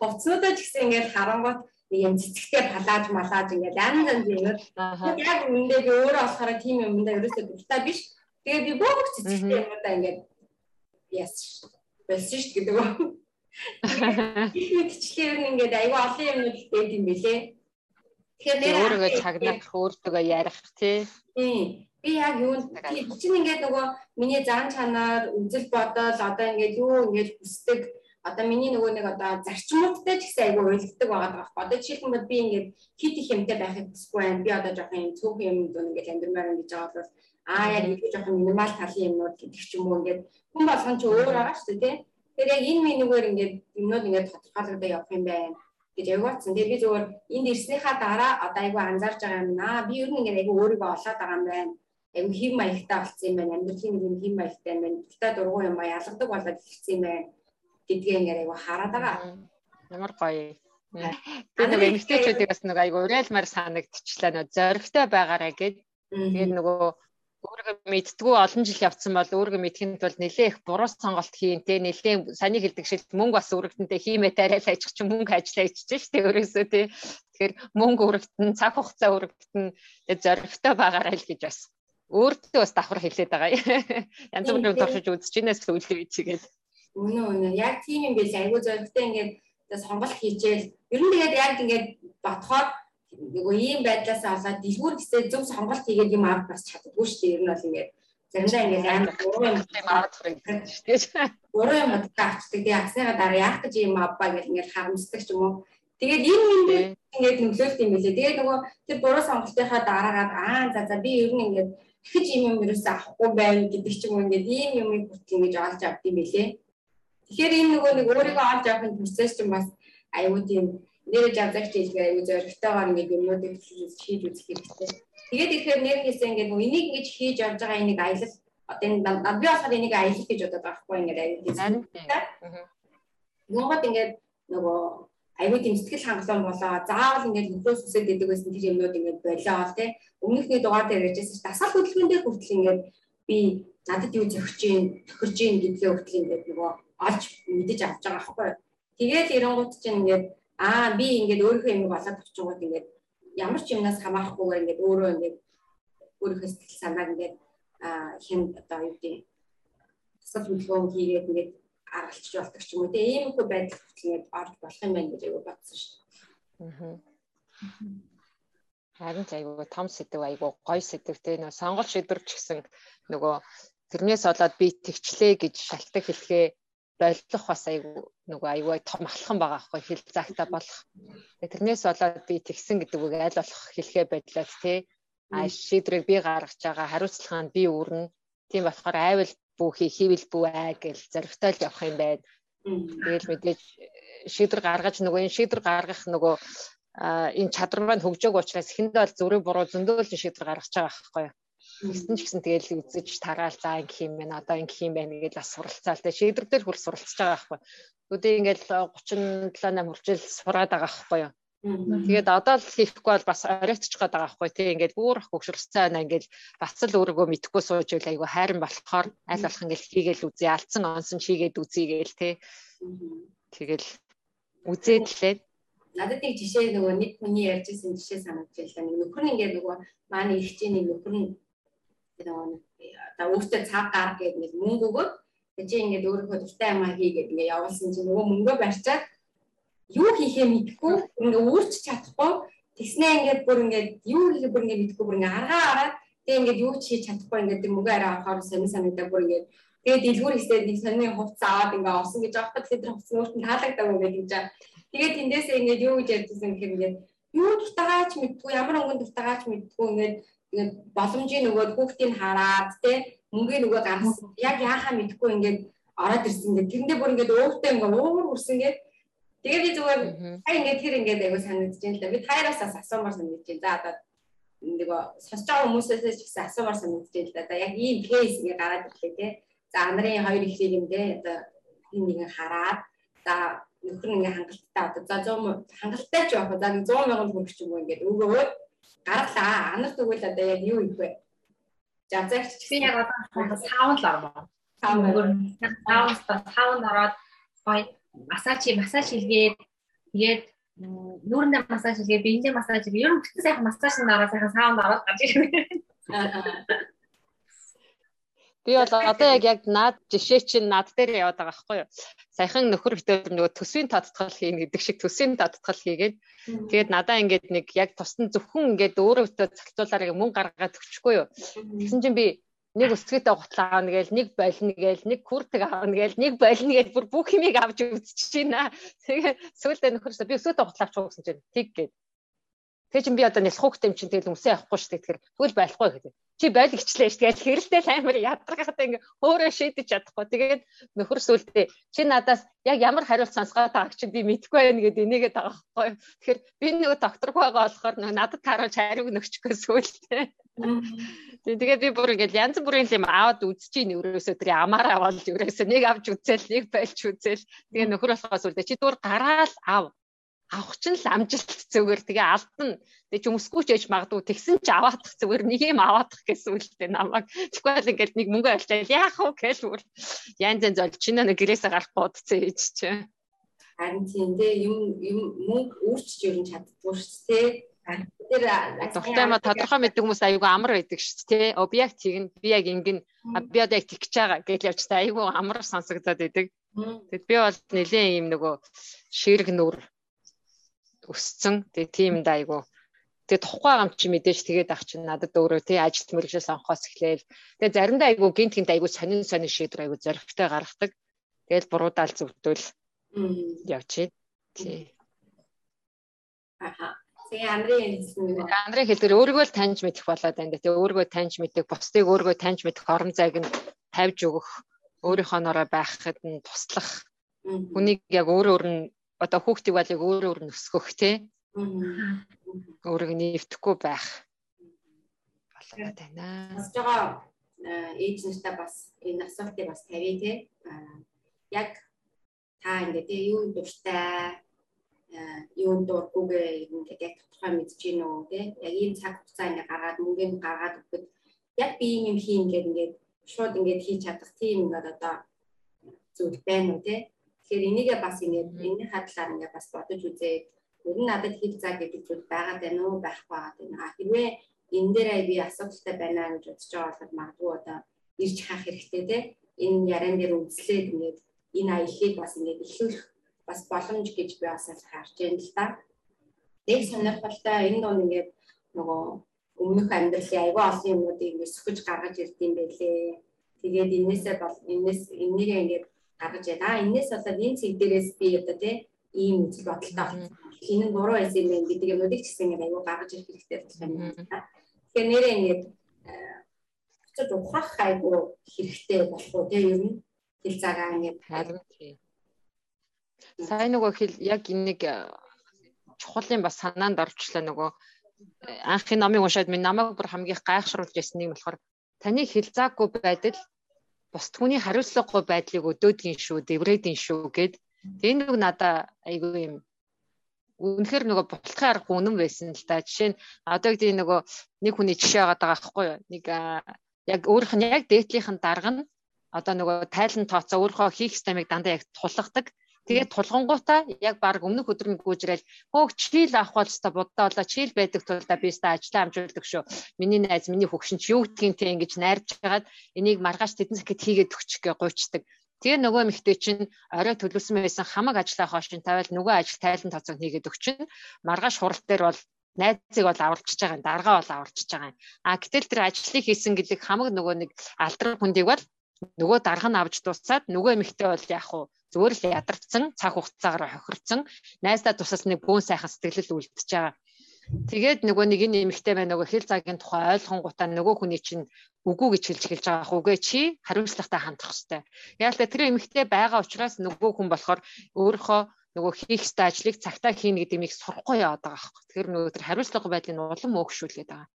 Speaker 1: Хувцнуудаа ч гэсэн ингээд харангуут нэг юм цэцэгтэй палааж малааж ингээд янз янз юм. Яг үндэ би өөрөө болохоор тийм юмдаа ерөөсөө дуртай биш. Тэгээд би бүх цэцэгтэй юмудаа ингээд яс болсон шүү гэдэг үү. Их мэдчлэр ингээд аюу олон юмнууд дээд юм бэлээ.
Speaker 2: Тэгэхээр өөрийгөө чагнах, өөртөө ярих тий.
Speaker 1: Тийм. Би яг юу чинь ингээд нөгөө миний зан чанар, үзэл бодол одоо ингээд юу ингээд хүсдэг одоо миний нөгөө нэг одоо зарчмуудтай ч гэсэн айгүй уйлддаг байгаа даа. Одоо жишээлбэл би ингээд хит их юмтай байхыг хүсэхгүй байна. Би одоо жоохон юм цөөх юм дүү ингээд амьдрмаар ингэж байгаа бол аа яг илүү жоохон минимал талын юмнууд гэдэг ч юм уу ингээд хүн болгон ч өөр байгаа шүү дээ тий. Тэгэхээр яг энэ менюгээр ингээд юмнууд ингээд тодорхойлогдоо явах юм байна гэж яваадсан. Тэгээ би зөвөр энд ирснийхаа дараа одоо айгүй анзаарж байгаа юм аа. Би ер нь ингээд айгүй өөрийгөө олоод байгаа юм байна. Айгүй хэв маягтай болсон юм байна. Амьдралын нэг юм хэв маягтай юм байна. Дуртай дургуй юм а ялгадаг болоод эхэлсэн юм байна гэдгээ ингээд айгу хараад байгаа.
Speaker 2: Ямар гоё. Би нэг эмэгтэйчүүдийг бас нэг айгу уриалмаар санагдчихлаа нөө зоригтой байгаарай гэд. Тэгээд нөгөө өөрийгөө мэдтгүү олон жил явцсан бол өөрийгөө мэдхийн тулд нэлээ их буруу сонголт хийн тэ нэлээ саний хэлдэг шиг мөнгө бас өргөдөнтэй хиймээ тариал ажих чинь мөнгө ажиллаа ичж штэ өөрөөсөө тэ тэгэхээр мөнгө өргөдөн цаг хугацаа өргөдөн зоригтой байгаарай л гэж бас өөртөө бас давхар хэлээд байгаа. Янз бүрийн туршиж үзэж инээс үлээ чигээд.
Speaker 1: Үнэн үнэн. Яг тийм юм биш. Айгуу зоригтой ингээд сонголт хийчихэл ер нь тэгээд яг ингээд бодохоор нөгөө ийм байдлаасаа болоод дэлгүүр гэсээ зөв сонголт хийгээд юм авах бас чаддаггүй шүү дээ. Ер нь бол ингээд заримдаа ингээд амар буруу юм
Speaker 2: авах юм шүү дээ.
Speaker 1: Буруу юм боддог авчдаг. Тэгээ авсныгаа дараа яах гэж юм авбаа гэж ингээд харамсдаг ч юм уу. Тэгээд энэ юм ингээд нөлөөлт юм билээ. Тэгээд нөгөө тэр буруу сонголтынхаа дараагаад аа за за би ер нь ингээд ихэж юм юм ерөөсөө авахгүй байна гэдэг ч юм уу ингээд ийм юм хүртэл ингэж олж авд юм билээ. Тэгэхээр энэ нөгөө нэг өөрийгөө олж авахын процесс чинь бас аюу тийм нэр жавзагч хэлгээ аюу зоригтойгоор ингээд юмнууд хийж үзэх хэрэгтэй. Тэгээд ирэхээр нэр хийсэн ингээд нөгөө энийг ингэж хийж явж байгаа энийг аялал одоо энэ над би болохоор энийг аялал гэж бодоод байгаа хгүй ингээд аюу хийсэн. Монгол ингээд нөгөө аюу тийм сэтгэл хангалуун болоо. Заавал ингээд хөвөөс үсэд идэг байсан тэр юмнууд ингээд болоо тий. Өмнөхний дугаар дээр ярьжсэн чинь дасгал хөдөлгөөн дээр хүртэл ингээд би надад юу зөвхөж юм тохирж юм гэдгээ хүртэл ингээд нөгөө олж мэдэж авч байгаа байхгүй. Тэгээд эрэнгууд чинь ингээд аа би ингээд өөрийнхөө юм болоод очингууд ингээд ямар ч юмнаас хамаарахгүйгээр ингээд өөрөө ингээд өөрийнхөө сэтгэл санааг ингээд хэн одоо юу гэдэг тасал хөдөлгөөн хийгээд ингээд аргалч болдог ч юм уу тийм иймэрхүү байдал хүртэл ингээд орж болох юм байна гэж айгу бодсон шүү дээ.
Speaker 2: Харин ч айгу том сэдв айгу гой сэдв те. Нөө сонгол шийдвэрч гэсэн нөгөө тэрнээс болоод би тэгчлээ гэж шалтгаан хэлхээ болох бас айгу нөгөө аюу том алхам байгаа байхгүй хэл цагтаа болох. Тэрнээс болоод би тэгсэн гэдэг үг аль болох хэлхээ байдлаад тий а шийдрийг би гаргаж байгаа хариуцлага нь би өрнө. Тийм болохоор айвал бүхий хийвэл бүү аа гэж зоригтой л явах юм байна. Тэгэл мэдээж шийдвэр гаргаж нөгөө энэ шийдвэр гаргах нөгөө энэ чадвар маань хөгжөөг учраас эхэндээ бол зүрэг буруу зөндөөлж шийдвэр гаргаж байгаа байхгүй юу. Тэгсэн ч гэсэн тэгэл үзэж тараал за ингэ юм байна одоо ингэ юм байна гэж бас суралцаал тэ шийдвэр дээр хурц суралцж байгаа байхгүй. Өдөө ингээл 37 8 хүртэл сураад байгаа байхгүй юу. Тэгээд одоо л хийхгүй бол бас оройтчих гээд байгаа байхгүй тий ингээд бүр хөгшөрсөн байна ингээд бац л өөрийгөө мэдхгүй сууж ийл айгу хайран болохоор аль болох ингээд хийгээл үзье алдсан онсон чигээд үзье гээл тий. Тэгэл үзээд лээ
Speaker 1: надад нэг жишээ нөгөө нэг хүний ярьжсэн жишээ санагдчихлаа. Нэг нөхөр нь ингээд нөгөө маань их чинь нэг нөхөр нь нөгөө одоо өөртөө цаг гар гэдэг нэг мөнгө өгөөд чи ингээд өөрийнхөө дуртай юм хийгээд ингээд явуулсан чинь нөгөө мөнгөө барьчаад юу хийхээ мэдэхгүй ингээд өөрч чадахгүй тэгснээ ингээд бүр ингээд юу хийхээ бүр ингээд мэдэхгүй бүр ингээд аргаа араад тэгээ ингээд юу ч хийж чадахгүй ингээд мөнгөө арай авахаар сонир санагдаа бүр ингээд тэгээ дэлгүүр хэстэй нэг сонины хувц аваад ингээд орсон гэж аахгүй тэгэхээр тэр хувц өөртөө таалагдав ингээд гэж байгаа. Тэгээ тэндээсээ ингээд юу гэж ярьдсан гэхээр ингээд юу дуртайгаач мэдгүй ямар өнгөнд дуртайгаач мэдгүй ингээд боломжийн нөгөө хүүхдийг хараад те мөнгөний нөгөө гаргасан. Яг яахаа мэдэхгүй ингээд ороод ирсэн ингээд тэрэндээ бүр ингээд өөртөө ингээд уур үрсэн ингээд тэгээ би зүгээр хай ингээд тэр ингээд айгу санагдаж байна л да. Би таараас бас асуумаар санагдаж байна. За одоо нөгөө сонсож байгаа хүмүүсээс ч гэсэн асуумаар санагдаж байна л да. Яг ийм кейс ингээд гараад ирлээ те. За нарын хоёр ихлийг юм те. Одоо энэ нэгэн хараад за нөхөр ингээ хангалттай одоо. За 100 хангалттай ч явах за 100 сая төгрөг ч юм уу? Ингээд өгөөд гаргалаа. Анар тэгвэл одоо яг юу их вэ? За загч
Speaker 3: би яг одоо саунд л орно. Саунд саунд саунд ороод гоё массаж массаж хийгээд тэгээд нүүрэндээ массаж хийгээд биендээ массаж хийгээд ер нь бүтэн сайхан массажнд ороод сайхан саунд ороод гарч ирэх.
Speaker 2: Би бол одоо яг яг наад жишээ чинь над дээр яваад байгаа байхгүй юу. Саяхан нөхөр битээр нөгөө төсвийн таттгэл хийн гэдэг шиг төсвийн таттгэл хийгээд тэгээд надаа ингээд нэг яг тусдан зөвхөн ингээд өөрөө битээр цалцуулаараа мөнгө гаргаад өгчихгүй юу. Тэгсэн чинь би нэг өсгөөтэй гутлаа аавна гээл нэг болно гээл нэг хүртэг аавна гээл нэг болно гээл бүр бүх юмыг авч үзчихэж байна. Тэгээ сүүлдээ нөхөрсө би өсгөөтэй гутлаа авч өгсөн чинь тэг гээд Тэгээ чин би одоо хүүхдээ юм чин тэгэл өмсөө явахгүй шүү дээ. Тэгэхээр тэгвэл байхгүй гэдэг. Чи baйл гिचлээ шүү. Тэгээд хэрэлтэй амар ядаргахтай ингээ өөрөө шийдэж чадахгүй. Тэгээд нөхөр сүлдээ чи надаас яг ямар хариулт сонсгоод байгааг чи би мэдэхгүй байна гэдэг энийгээ байхгүй. Тэгэхээр би нөгөө докторгүй байгаа болохоор нөгөө надад тааруулж хариуг нөгчгөө сүлдээ. Тэгээд би бүр ингээл янз бүрийн юм аваад үзчихин өрөөсөө тэр амаараа болж өрөөсөө нэг авч үзэл нэг байлж үзэл. Тэгээ нөхөр болохоос үлдээ чи дуур гараал ав авах ч л амжилт зүгээр тэгээ алдна. Тэгээ ч өмсгүй ч яж магадгүй тэгсэн ч аваадах зүгээр нэг юм аваадах гэсэн үлдээ намайг. Тэгвэл ингээд нэг мөнгө олчаал яах вэ гэж бүр янз янз олж чинь нэг гэрээсээ гарах бодцсон ээж чи.
Speaker 1: Харин тийм дээ юм юм мөнгө өөрчж ерөн чаддгүй шүү дээ.
Speaker 2: Тэр тогтой ма тодорхой мэддэг хүмүүс айгүй амар байдаг шүү дээ. Объект тэгнь би яг ингэн би одоо яг тэгж байгаа гэж явж та айгүй амар сонсогдоод байдаг. Тэгэд би бол нэлээд юм нөгөө ширэг нүр өссөн. Тэгээ тиймд айгу Тэгээ тухгүй байгаа юм чи мэдээж тэгээд ах чинь надад өөрөө тий ажил мэргэжил сонгохоос эхлээл. Тэгээ заримдаа айгүй гинт гинт айгүй сонин сонин шийдвэр айгүй зоригтой гаргадаг. Тэгэл буруудаал зүвдвэл явчих. Тий.
Speaker 1: Аха. Тэгээ Андрийн
Speaker 2: Андрийн хэлдгээр өөрийгөө л таньж мэдэх болоод байна. Тэгээ өөрийгөө таньж мэдэх, бусдыг өөрийгөө таньж мэдэх орон зайг нь тавьж өгөх, өөрийнхөө нороо байхад нь туслах. Хүнийг яг өөр өөр нь одоо хүүхдийг бол яг өөр өөр нь өсгөх тий өөрийг нэвтэхгүй байх болоод байна.
Speaker 1: Бас жоо ээж нартай бас энэ асуултыг бас тавья те. Яг та ингээд юу дуртай юу дургүйгээ ингээд яг тодорхой мэдэж гин үү те. Яг ийм цаг хугацаа ингээд гаргаад мөнгөнд гаргаад өгөхөд яг би юм хийн ингээд ингээд шууд ингээд хийж чадах тийм ингээд одоо зүйл байна уу те. Тэгэхээр энийгээ бас ингээд энэний хадлаар ингээд бас бодож үзээд ер нь надад хэл цаа гэдэг зүйл байгаад байна уу байхгүй байгаа тийм а хэрвээ энэ дээрээ би асуудалтай байна гэж бодож байгаа бол магадгүй одоо ирж хаах хэрэгтэй те энэ яриан дээр үнслээд ингээд энэ аяллыг бас ингээд эхлүүлэх бас боломж гэж би бас харж байна л та. Нэг сонирхолтой энэ дунд ингээд нөгөө өмнөх амьдралын аюул олон юмнуудыг ингээд сөхөж гаргаж ирд юм байлээ. Тэгээд энээсээ бол энээс энийгээ ингээд гаргаж яа. Энээс болоод энэ цэг дээрээс би одоо тий ийм үзэл бодолтой болсон хин нь буруу байсан юм байна гэдэг юмнуудыг ч гэсэн ингээд аюу гаргаж ирэх хэрэгтэй болох юм байна. Тэгэхээр нэрээ ингээд очиж ухах айгу хэрэгтэй болох уу тийм ер нь хэл цагаа ингээд
Speaker 2: харин тийм. Сайн нөгөө хэл яг энийг э, чухлын бас санаанд орчлоо нөгөө э, анхын номыг уншаад минь намайг бүр хамгийн гайхшруулж ясны юм болохоор таны хэл заагүй байдал бус түүний хариуцлагагүй байдлыг өдөөдгийн шүү, дэврээдийн шүү гэд энэ нэг надаа айгүй юм үнэхээр нөгөө бутлахын арга үнэн байсан л да. Жишээ нь одоо гэдэг нөгөө нэг хүний жишээ байгаа даа байхгүй юу? Нэг яг өөрийнх нь яг дээдлийнх нь дарга нь одоо нөгөө тайлан тооцоо өөрийнхөө хийх стамыг дандаа яг тулгадаг. Тэгээд тулгангуудаа яг баг өмнөх өдөр нь гүйжрэл хөөх чийл авах бол өста буддаа болоо чийл байдаг тул да би өста ажиллаа амжуулдаг шүү. Миний найз миний хөгшин ч юу гэдгийг те ингэж найрж хагаад энийг маргааш тэдэн сэхэд хийгээд өгчих гээ гуйчдаг. Тэгээ нөгөө эмэгтэй чинь орой төлөвлөсөн байсан хамаг ажлаа хоошин тавиал нөгөө ажил тайлан тооцоо хийгээд өгчин маргааш хурал дээр бол найзыг бол аварчиж байгаа юм даргаа бол аварчиж байгаа юм. А гэтэл тэр ажлыг хийсэн гэдэг хамаг нөгөө нэг алдар хүндийг бол нөгөө дарга нь авч дуусаад нөгөө эмэгтэй бол яг хуу зүгээр л ядарсан цаг хугацаагаар хохирцсон найздаа тусалсан нэг бүүн сайхан сэтгэлэл үлдчихэж байгаа. Тэгээд нөгөө нэг энэ эмэгтэй байна нөгөө хэл цагийн тухай ойлгонгуудаа нөгөө хүний чинь үгүй гэж хэлж эхэлж байгаа хүүгээ чи хариуцлагатай хандах хэрэгтэй. Л тэр эмэгтэй байгаа учраас нөгөө хүн болохоор өөрийнхөө нөгөө хийх ёстой ажлыг цагтаа хийнэ гэдэг мийг сурахгүй яваад байгаа байхгүй. Тэгэхээр нөгөө тэр хариуцлага байдлыг улам өөгшүүлээд байгаа.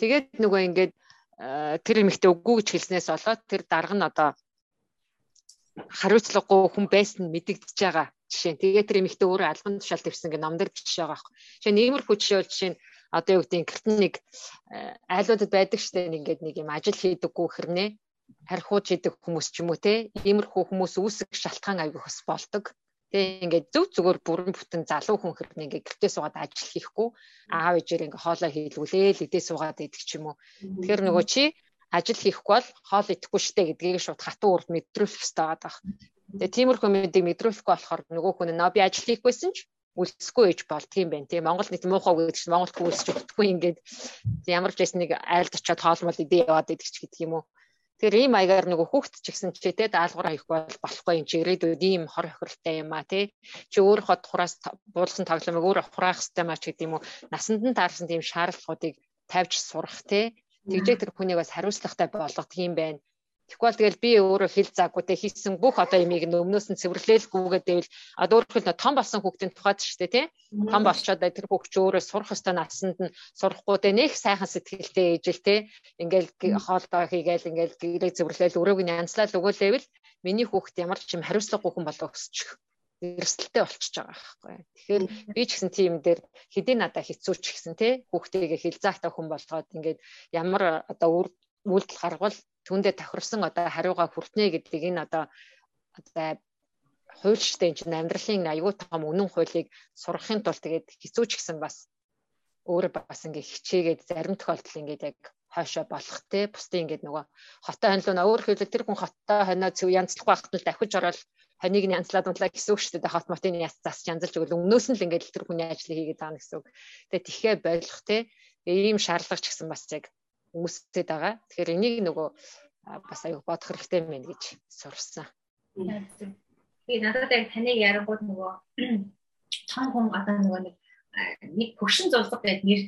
Speaker 2: Тэгээд нөгөө ингээд э, тэр эмэгтэй үгүй гэж хэлснээс болоод тэр дарга нь одоо хариуцлагагүй хүн байсан нь мэдэгдэж байгаа жишээ. Тэгээ тэр эмэгтэй өөрөө албан тушаалд ирсэн гэх номдэр жишээ байгаа байхгүй. Жишээ нь иймэрхүү жишээ бол жишээ нь одоо юу гэдэг гэрт нэг э, айлуудад байдаг штэ ингээд нэг юм ажил хийдэггүй хэрнээ харьхууж идэг хүмүүс ч юм уу те иймэрхүү хүмүүс үүсэх шалтгаан аягүй бас болдог. Тэг ингээд зөв зүгээр бүрэн бүтэн залуу хүн хэрнээ ингээд гэртээ суугаад ажил хийхгүй аав ээжээр ингээд хоолоо хийлгүүлээл идээ суугаад идэх ч юм уу. Тэгэхээр нөгөө чи ажил хийхгүй бол хоол идэхгүй штэ гэдгийг шууд хатуу урд мэдрүүлэх хэрэгтэй байгаа. Тэгээ тиймэрхүү мэдээ мэдрүүлэхгүй болохоор нөгөө хүн нөө би ажил хийхгүйсэн ч үлдэсгүй ээж болдгийм байх тийм Монгол нийт муухай гэдэг чинь Монголд хөөсч өгдөхгүй ингээд ямар ч байсан нэг айлд очиод хоолмол идэ яваад идэх ч гэдэг юм уу. Тэгэхээр ийм маягаар нөгөө хүүхд ч гэсэн чи те даалгавар хийх бол болохгүй юм чи ирээдүйд ийм хор хохиролтой юм а те чи өөрөө хураас буулгасан тоглоомыг өөрөө хураах хэрэгтэй маа ч гэдэг юм уу. Насанд нь таарсан тийм шаардлагуудыг тавьж сурах те тэгжээ тэр хүнийг бас хариуцлагатай болгох юм байна. Бол тэгэл би өөрөө хэл заагүй те хийсэн бүх одоо ямиг өмнөөс нь цэвэрлээлгүйгээд байвал одоо өөрөөр том болсон хүүхдийн тухайд ч тийм том болчоод тэр хүүхд ч өөрөө сурах ёстой насанд нь сурахгүй те нэг сайхан сэтгэлтэй ээжэл те ингээл хоолдоо хийгээл ингээл гэрээ цэвэрлээл өрөөг нь янзлал өгөөлэвэл миний хүүхд ямар ч юм хариуцлагагүй хүн болоо өсчих эрсдэлтэй болчихж байгаа байхгүй. Тэгэхээр би ч гэсэн тийм дээр хэдий надаа хэцүү ч гэсэн те хүүхдтэйгээ хэл заахтай хүн болгоод ингээд ямар одоо үйлдэл гаргавал түүндээ тохирсон одоо хариугаа хүртнэ гэдэг энэ одоо одоо хуульчтай энэ чинь амьдралын аюул том үнэн хуулийг сурахын тулд тэгээд хэцүү ч гэсэн бас өөрөө бас ингээ хичээгээд зарим тохиолдолд ингээд яг хойшоо болох те бусдын ингээд нөгөө хотоо ханилуuna өөр хэлбэл тэр хүн хотоо хоноо зөв янзлахгүй байхад нь дахиж хониг нь янзлаад унтлаа гэсэн үг шүү дээ. Хот мотын яц засч янзалж өгөл өмнөөс нь л ингээд тэр хүний ажлыг хийгээд байгаа гэсэн үг. Тэгээ тихээ болох те ийм шаардлага ч гэсэн бас яг хүмүүстэй байгаа. Тэгэхээр энийг нөгөө бас аюу бодох хэрэгтэй мэн гэж сурсан.
Speaker 3: Тэгээ надад яг таныг ярангууд нөгөө том хүн одоо нөгөө нэг хөгшин зулдаг гэдэг нэр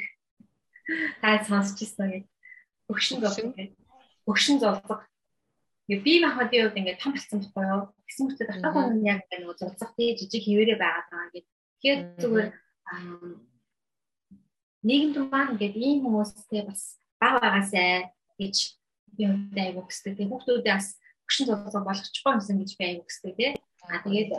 Speaker 3: та сонсч ирсэн үү? Хөгшин зулдаг гэдэг. Хөгшин зулдаг. Ингээ би махадын үед ингээ том болсон байхгүй юу? Гэсэн мэт дахиад хүн яг ингээ нөгөө зулцах тий жижиг хിവэрэ байгаа гэдэг. Тэгэхээр зүгээр нийгэмд маань ингээд ийм хүмүүстэй бас баг байгаасай гэж би өөртөө аяг өгсдөг. Тэгээ хүүхдүүдээ бас хөшин зулцаа болгочихгүй юмсан гэж би аяг өгсдөг тий. А тэгээд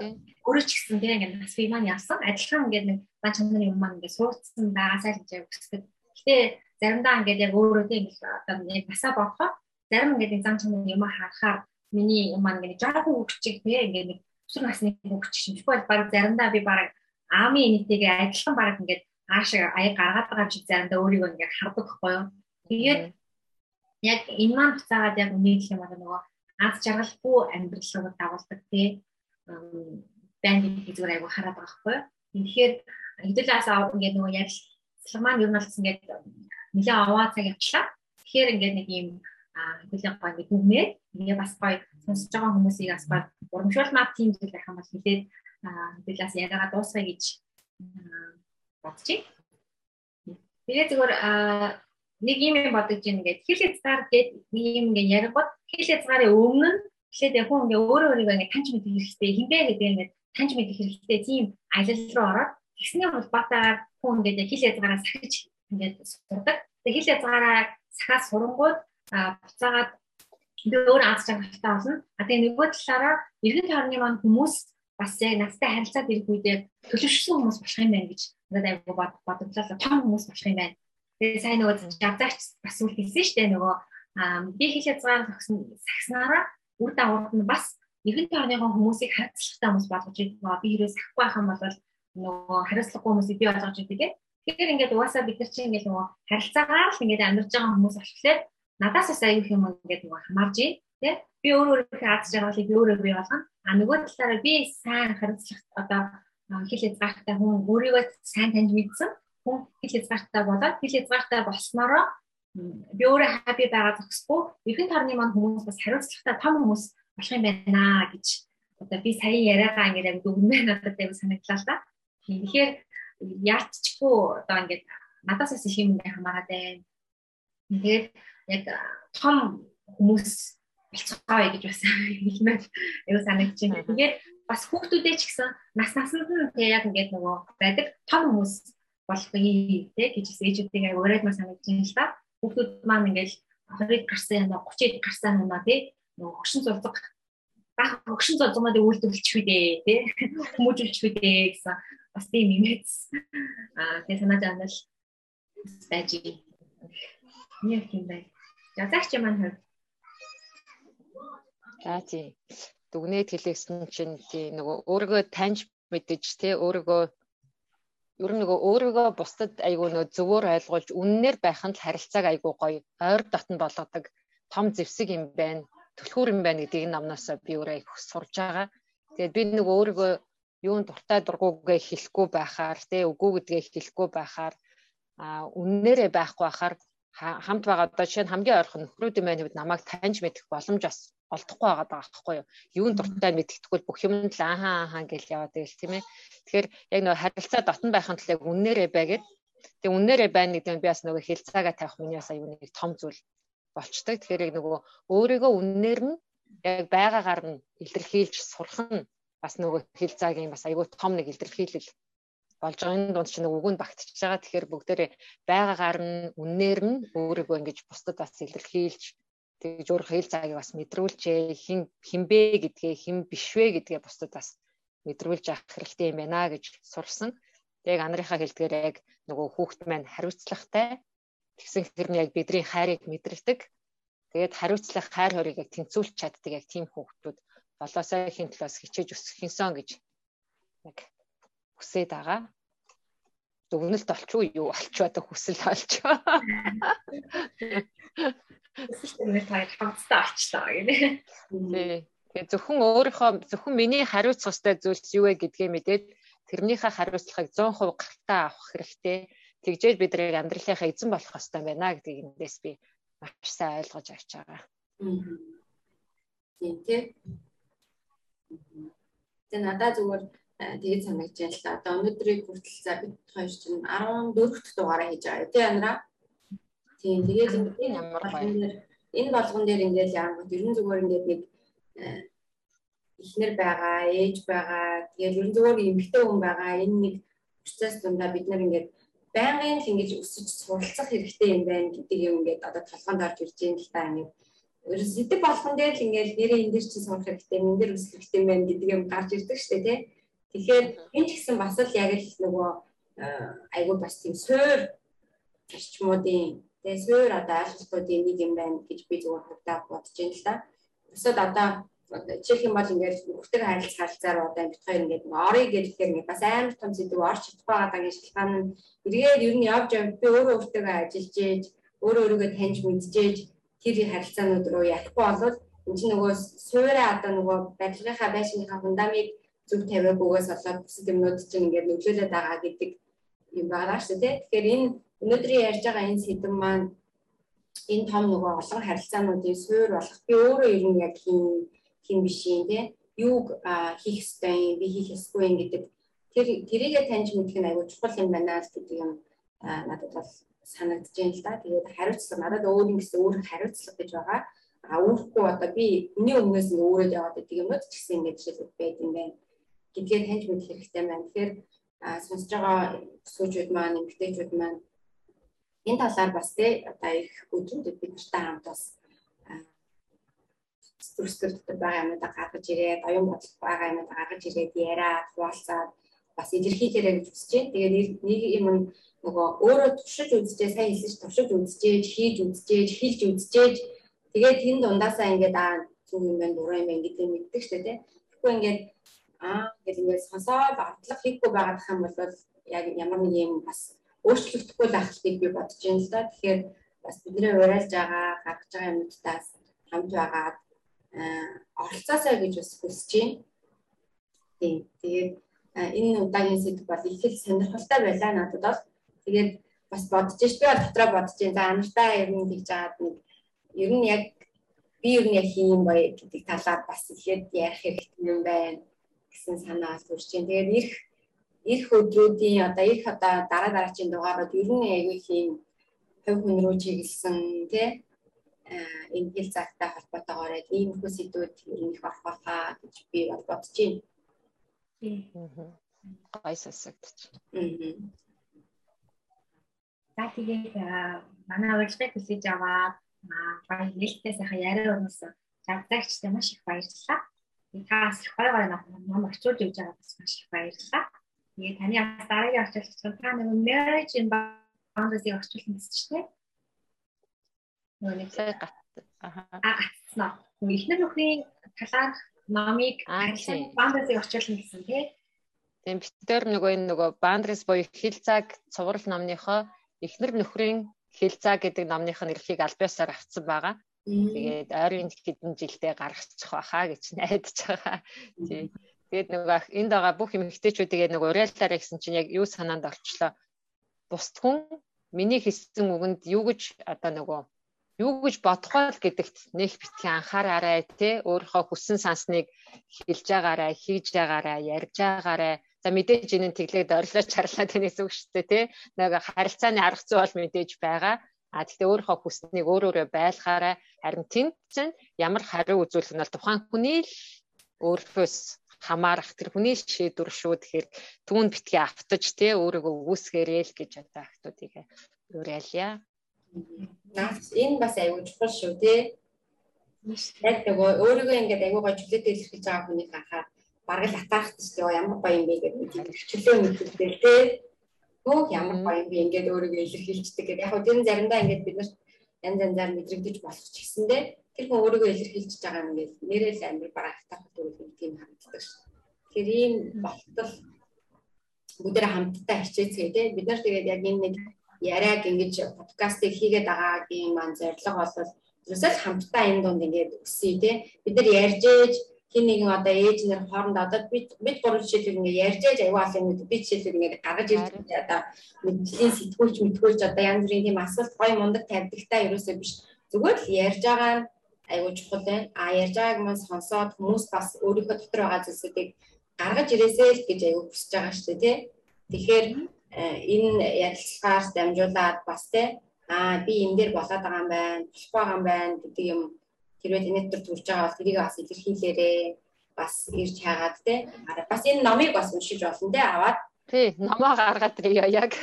Speaker 3: өөрөө ч гэсэн тий ингээд бас би маань явсан адилхан ингээд нэг маань чанарын юм маань ингээд суудсан байгаасай гэж аяг өгсдөг. Гэтэ заримдаа ингээд яг өөрөө тий ингээд одоо яг насаа бодохоор зарим ингээд нэг зам чанарын юм харахаар миний юм маань ингээд жоохон хөвчиг тий ингээд нэг өсвөр насны хөвчиг юм. Тэгвэл баг заримдаа би баг аамын нийтэйгээ адилхан баг ингээд аашаа аяг гаргаад байгаа шиг заримдаа өөрийгөө ингээд хардаг байхгүй юу. Тэгээд яг энэ маань буцаагаад яг үнэхээр юм аа нөгөө аз жаргалгүй амьдралыг дагуулдаг тий банд зүгээр айгу хараад байгаа юу. Тэгэхээр хэдүүлээс ингээд нөгөө ярилцлага маань ер нь болсон ингээд нэлээ аваа цаг явчлаа. Тэгэхээр ингээд нэг юм хэдүүлээ гоё ингээд дүгнээ ингээд бас гоё сонсож байгаа хүмүүсийг бас гоё урамшуулмаар тийм зүйл байх юм бол хэлээд хэдүүлээс яриагаа дуусгая гэж бодчих. Тэгээ зүгээр нэг юм бодож ийн ингээд хэл хязгаар гээд нэг юм ингээд яригод хэл хязгаарын өмнө нь тэгэхээр яг хүн ингээд өөрөө өөрийгөө ингээд таньж мэдэх хэрэгтэй хинбэ гэдэг ингээд таньж мэдэх хэрэгтэй тийм аялал руу ороод тэгсний холбоотойгоор хүн ингээд хэл хязгаараа сахиж ингээд сурдаг. Тэгээ хэл хязгаараа сахаас сурангууд буцаагаад би өөр аз жаргалтай болно. А тэгээ нөгөө талаараа иргэн тойрны маань хүмүүс бас яг надтай харилцаад ирэх үедээ төлөвшсөн хүмүүс болох юм байна гэж надад айгу бодлоо. Том хүмүүс болох юм байна. Тэгээ сайн нөгөө жавзаач бас үл хэлсэн шүү дээ нөгөө би хэл хязгаар тогсон сагснараа үр дагавар нь бас нэгэн тооныхон хүмүүсийг хариуцлагатай хүмүүс болгож байгаа. Би хэрэг сахгүй байх юм бол нөгөө хариуцлагагүй хүмүүсийг би болгож идэг. Тэгэхээр ингээд угаасаа бид нар чинь ингээд нөгөө харилцаагаар л ингээд амьдарч байгаа хүмүүс болохоор надаас бас аюул юм ингээд нөгөө хамаарж тий? Би өөр өөрийнхөө аз жаргалыг өөрөө бий болгоно. А нөгөө талаараа би сайн хариуцлага одоо хэл хязгаартай хүн өөрийгөө сайн таньж мэдсэн. Хүн хэл хязгаартай болоод хэл хязгаартай болсноороо би өөрөө хаппи байгаа зогсохгүй эргэн тойрны маань хүмүүс бас хариуцлагатай том хүмүүс болох юм байна гэж. Одоо би сая яриагаа ингээд яг дүгнээ надад аяг санагдлаа л да. Тэгэхээр яалтчгүй одоо ингээд надаас бас их юм хамаарат байна. Тэгээд яг том хүмүүс болцгоё гэж бас хэлмээр аюу байна. Тэгээд бас хүүхдүүдээ ч гэсэн нас насанд нь тэг яг ингээд нөгөө байдаг том хүмүүс болохгүй тэг гэж ээжүүдийг аюу өрөөдмөр санагдаж байна л да. Хүүхдүүд маань ингээд 20 гарсан юм аа 30 гарсан юм аа тэг нөгөө хөшин зурдаг баг хөшин зурдмаад үйлдвэрлэчих үү дээ тий хүмүүжүүлчих үү дээ гэсэн бас тийм имэц аа тэг санаад байна л байж юм юм байна. Язагч маань хувьд
Speaker 2: За тий. Дүгнээд хэлээсэн чинь тий нөгөө өөрийгөө таньж мэдэж тий өөрийгөө ер нь нөгөө өөрийгөө бусдад айгүй нөгөө зөвөр ойлгуулж үннээр байх нь л харилцааг айгүй гоё ойр дотн болгодог том зэвсэг юм байна. Түлхүүр юм байна гэдгийг намнаас би өөрөө их сурж байгаа. Тэгээд би нөгөө өөрийгөө юунд дуртай дургуугээ хэлэхгүй байхаар тий үгүй гэдгээ хэлэхгүй байхаар а үннээрээ байхгүй байхаар хамт байгаа одоо жишээ нь хамгийн ойрхон нөхрүүд юм байна гэвэл намайг таньж мэдэх боломж бас олдохгүй байгаа даа байхгүй юу. Юунд дуртай мэддэхгүй бүх юмд л ааха ааха гэж яваад байл тийм ээ. Тэгэхээр яг нөгөө харилцаа дотн байхын тулд яг үннээрээ байгээд тэгээ үннээрээ байна гэдэг нь би бас нөгөө хэлцаагаа тавих миний бас аюу нэг том зүйл болчтой. Тэгэхээр яг нөгөө өөрийгөө үннээр нь яг байгаагаар нь илэрхийлж сурах нь бас нөгөө хэлцаагийн бас аюу том нэг илэрхийлэл болж байгаа энэ дунд чинь үгэнд багтчихж байгаа. Тэгэхээр бүгдээрээ байгаагаар нь үннээр нь өөрийгөө ингэж бусдад бас илэрхийлж тэгж өөр хэл цагийг бас мэдрүүлжээ хин хинбэ гэдгээ хин бишвэ гэдгээ бусдад бас мэдрүүлж авах хэрэгтэй юм байна гэж сурсан. Тэг анарынхаа хэлдгээр яг нөгөө хүүхд маань хариуцлагатай тэгсэн хэрний яг бидний хайрыг мэдрэлдэг. Тэгээд хариуцлах хайр хорийг яг тэнцүүлж чаддаг яг тийм хүүхдүүд болоосоо хин талаас хичээж өсөхөнсөн гэж яг хүсээд байгаа. Дүгнэлт олчгүй юу олчоо одоо хүсэл олчоо.
Speaker 3: системээр та хамтдаа очлоо гэнэ.
Speaker 2: Тий. зөвхөн өөрийнхөө зөвхөн миний хариуцах ёстой зүйлс юу вэ гэдгээ мэдээд тэрнийхээ хариуцлагыг 100% гартаа авах хэрэгтэй. Тэгжээж бид нарыг амьдралынхаа эзэн болох ёстой байна гэдгийг эндээс би маш сайн ойлгож авч байгаа.
Speaker 1: Тийм тий. Тэгээ надад зүгээр тэгээд санагдаж да. Одоо өнөөдрийг хүртэл за бид хоёр чинь 14 дахь дугаараа хийж байгаа тий Андра. Тийм тэгээд энэ ямар баяр. Энэ болгон дээр ингээд яагаад ерөн зүгээр ингээд нэг эхнэр байгаа, ээж байгаа. Тэгээд ерөн зүгээр эмэгтэй хүн байгаа. Энэ нэг процесс дундаа бид нар ингээд байнгын л ингэж өсөж суралцах хэрэгтэй юм байна гэдэг юм ингээд одоо толгойд орж ирж байгаа л та ингээд ер нь сэдв болгон дээр л ингээд нэрээ энэ дэр чинь сурах хэрэгтэй, энэ дэр өсөх хэрэгтэй юм байна гэдэг юм гарч ирдэг шүү дээ тий. Тэгэхээр энэ ч гэсэн бас л яг л нөгөө айгүй бас тийм суур зарчмуудын тэгээ суур одоо ойлголтуудын нэг юм байна гэж би зүгээр хөвдөө бодож байна л да. Бусад одоо чих юм бол ингээд нөхдөд харилцах харилцаар одоо бид хоёр ингээд орё гэхээр ингээд бас амар том зүйл орч чадахгүй байгаа гэж шалтгаан нь эргээд ер нь явж явж би өөрөө өөртөө ажиллаж ээж өөрөө өөрийгөө таньж мэдчихээж тэр харилцаанууд руу явахгүй болвол энэ чинь нөгөө суурэ одоо нөгөө барилгынхаа байшиныхаа фундамыг зүг тавиагүйгээс болоод бусад юмнууд чинь ингээд нөлөөлөд байгаа гэдэг юм байгаа шүү дээ. Тэгэхээр энэ өнөөдрийн ярьж байгаа энэ сэдв маань энэ том нөгөө олон харилцаануудын суур болох би өөрөө ер нь яг хин хин биш юм тий юуг хийх ёстой юм би хийх ёсгүй юм гэдэг тэр тэрийгэ таньж мэдэх нь аюул чухал юм байна гэдэг юм надад бол санагдаж байна л да. Тэгээд хариуцлага надад өөр юм гэсэн өөр хариуцлага гэж байгаа. А үүрхгүй одоо би миний өмнөөс нь өөрөө яваад байдаг юмуд ч гэсэн ингэж жишээлбэл байд юм байна гэдгээ таньж мэдэх хэрэгтэй байна. Тэгэхээр сонсож байгаа сүүжүүд маань, эмгтээчүүд маань энэ талаар бас тий одоо их өдрүүдэд бид нартай хамт бас зүрхсгэр дотор байгаа юмудаа гаргаж ирээд, оюун бодол байгаа юмудаа гаргаж ирээд яриад, хуваалцаад бас илэрхийлээрэй гэж хүсэж байна. Тэгээд нэг юм нөгөө өөрөө туршиж үзчихээ, сайн хэлсэн туршиж үзчихээж, хийж үзчихээж, хэлж үзчихээж тэгээд тэн дундаасаа ингээд аа зүг юм байна, буруу юм байна гэдэг мэддэг шүү дээ. Тэгэхгүй ингээд аа гэж ингээд сонсоод автлах хийхгүй байгаа юм бол яг ямар нэг юм бас өөрчлөгдөхгүй байх гэдгийг би бодож байна л да. Тэгэхээр бас бидний уриалж байгаа, гаргаж байгаа юмудаас хамт байгаад оролцоосоо гэж бас хүсэж байна. Тийм. Тэгээд энэ удаагийн сэдв бол их л сонирхолтой байлаа надад бол. Тэгээд бас бодож ш би бол дотроо бодож байна. За анартаа ер нь тэгж жаад нэг ер нь яг би ер нь яг хийм бай гэдэг талаар бас ихэд ярих хэрэгтэй юм байна гэсэн санаа төрж байна. Тэгээд ирэх ирэх өдрүүдийн одоо ирэх одоо дараа дараачийн дугаарууд ер нь аягүй хийм хөв хүн рүү чиглэсэн тий энэ хэл цагтай холбоотойгоор ийм их сэдвүүд ер нь их орох байхаа гэж би бол бодож байна.
Speaker 2: Гай сасагдчих.
Speaker 3: За тэгээд манай урилгыг хүлээж аваад баяр нээлттэй сайхан яриа өрнөсөн. Жагтаагчтай маш их баярлалаа. Та бас их гоё ном орчуулж өгч байгаа бас маш их баярлалаа. Тэгээд таны бас дараагийн орчуулагч та нэг marriage in boundaries-ийг орчуулсан гэсэн чинь тийм.
Speaker 2: Нөгөө нэг сая гат.
Speaker 3: Аа. Аа ихнэр нөхрийн талаарх номыг boundaries-ийг орчуулсан гэсэн тийм.
Speaker 2: Тийм битээр нөгөө энэ нөгөө boundaries буюу хил цаг цуврал номныхоо ихнэр нөхрийн хил цаг гэдэг номных нь эрхийг албаасаар авцсан байгаа. Тэгээд ойрын хэдэн жилдээ гаргачих байхаа гэж найдаж байгаа. Тий. Тэгээд нөгөө энд байгаа бүх эмэгтэйчүүдийг нөгөө уриаллаарэ гэсэн чинь яг юу санаанд орчлоо. Бусд хүн миний хэлсэн үгэнд юу гэж одоо нөгөө юу гэж бодохоо л гэдэгт нэг битгий анхаараарай тий өөрийнхөө хүссэн сансныг хэлж байгаарай хийж байгаарай ярьж байгаарай за мэдээж энэ тэглээд орилоо чарлаа тэнэс үг шүү дээ тий нэг харилцааны арга зүй бол мэдээж байгаа А тэгтээ өөрийнхөө хүснэг өөр өөрө байлгаарай. Харин тэнд чинь ямар хариу үзүүлэх нь бол тухайн хүний л өөрөөс хамаарах тэр хүний шийдвэр шүү. Тэгэхээр түүн битгий автаж тий өөрийгөө үүсгээрэй л гэж одоо актуудыг уриалъя.
Speaker 1: Наас энэ бас аюул чухал шүү тий. Яг нөгөө өөрийгөө ингээд аюул гой чөлөөтэй илэрхийлж байгаа хүнийг харахаар бараг л атаарах шүү. Ямар гоё юм бэ гэдэг чөлөө мэдээлэл тий Хөөх ямар гоё би ингээд өөрийгөө илэрхийлждэг гэдэг. Яг хөө тэр нь заримдаа ингээд бид нарт янз янзаар мэдрэгдэж болох ч гэсэндээ тэр хүн өөрийгөө илэрхийлж байгаа юм ингээд нэрэл амир барагтах гэдэг тийм харагддаг шүү. Тэр ийм болтол бүгдээ хамтдаа хичээцгээ тий. Бид нар тэгээд яг энэ нэг яриаг ингэж подкастыг хийгээд байгаагийн маань зорилго бол ерөөсөө хамтдаа энэ дунд ингээд өсөе тий. Бид нар ярьж ээж хин нэгэн одоо ээж нэр хоорондоо одоо бид бид гурав жишээлбэл ингээ ярьж яж аюул юм бид жишээлбэл ингээ гаргаж ирж одоо мэдлийн сэтгүүлч мэтгүүлч одоо янз бүрийн тийм асуулт гоё мундаг тавьдагтаа ерөөсөө биш. Зүгээр л ярьж байгаа нь аюул чухал байна. А ярьж байгааг маань сонсоод хүмүүс бас өөрийнхөө дотор байгаа зүйлсүүдийг гаргаж ирээсэй л гэж аюул хүсэж байгаа шүү дээ тий. Тэгэхээр э, энэ ярилцлагаар дамжуулаад бас тий аа би энэ дээр болоод байгаа юм байна, болох байгаа юм байна гэдэг юм хэрвээ таны дотор төрж байгаа бол тэрийг бас илэрхийлээрээ бас ирж хагаад те. Бас энэ номыг бас уншиж болно те аваад.
Speaker 2: Тий номоо гаргаад ирээ яг.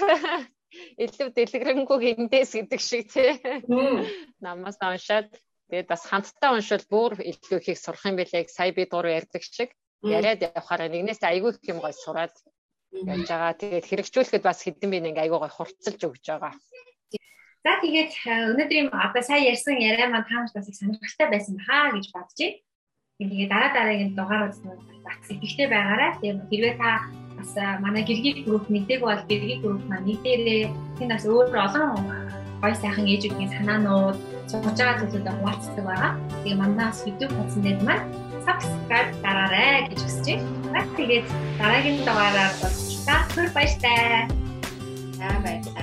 Speaker 2: Илүү дэлгэрэнгүй гиндэс гэдэг шиг тий намаас уншаад. Тэгээд бас хамтдаа уншвал бүр илүү их сурах юм билээ. Сая би дуруу ярьдаг шиг. Яриад явахаар нэгнээс айгүй их юм гой сураад яаж байгаа. Тэгээд хэрэгжүүлэхэд бас хэдэн би нэг айгүй гой хурцлж өгч байгаа.
Speaker 3: За тэгээд өнөөдрийн одоо сая ярьсан яриа маань таамаг бас их сонирхолтой байсан баа гэж бодож байна. Тэгээд дараа дараагийн дугаарууд бас идэвхтэй байгаарай. Тэгээд хэрвээ та бас манай гэргийн групп нэгдэг бол гэргийн групп маань нэгдээрээ тэнд бас өөр олон гой сайхан ээжүүдийн санаанууд сууж байгаа зүйлүүд хуваалцдаг байгаа. Тэгээ манаас YouTube хуудсан дээр маань subscribe дараарай гэж хүсэж байна. Тэгээд дараагийн дугаараар уулзлаа. Түр баяртай.
Speaker 1: За баярлалаа.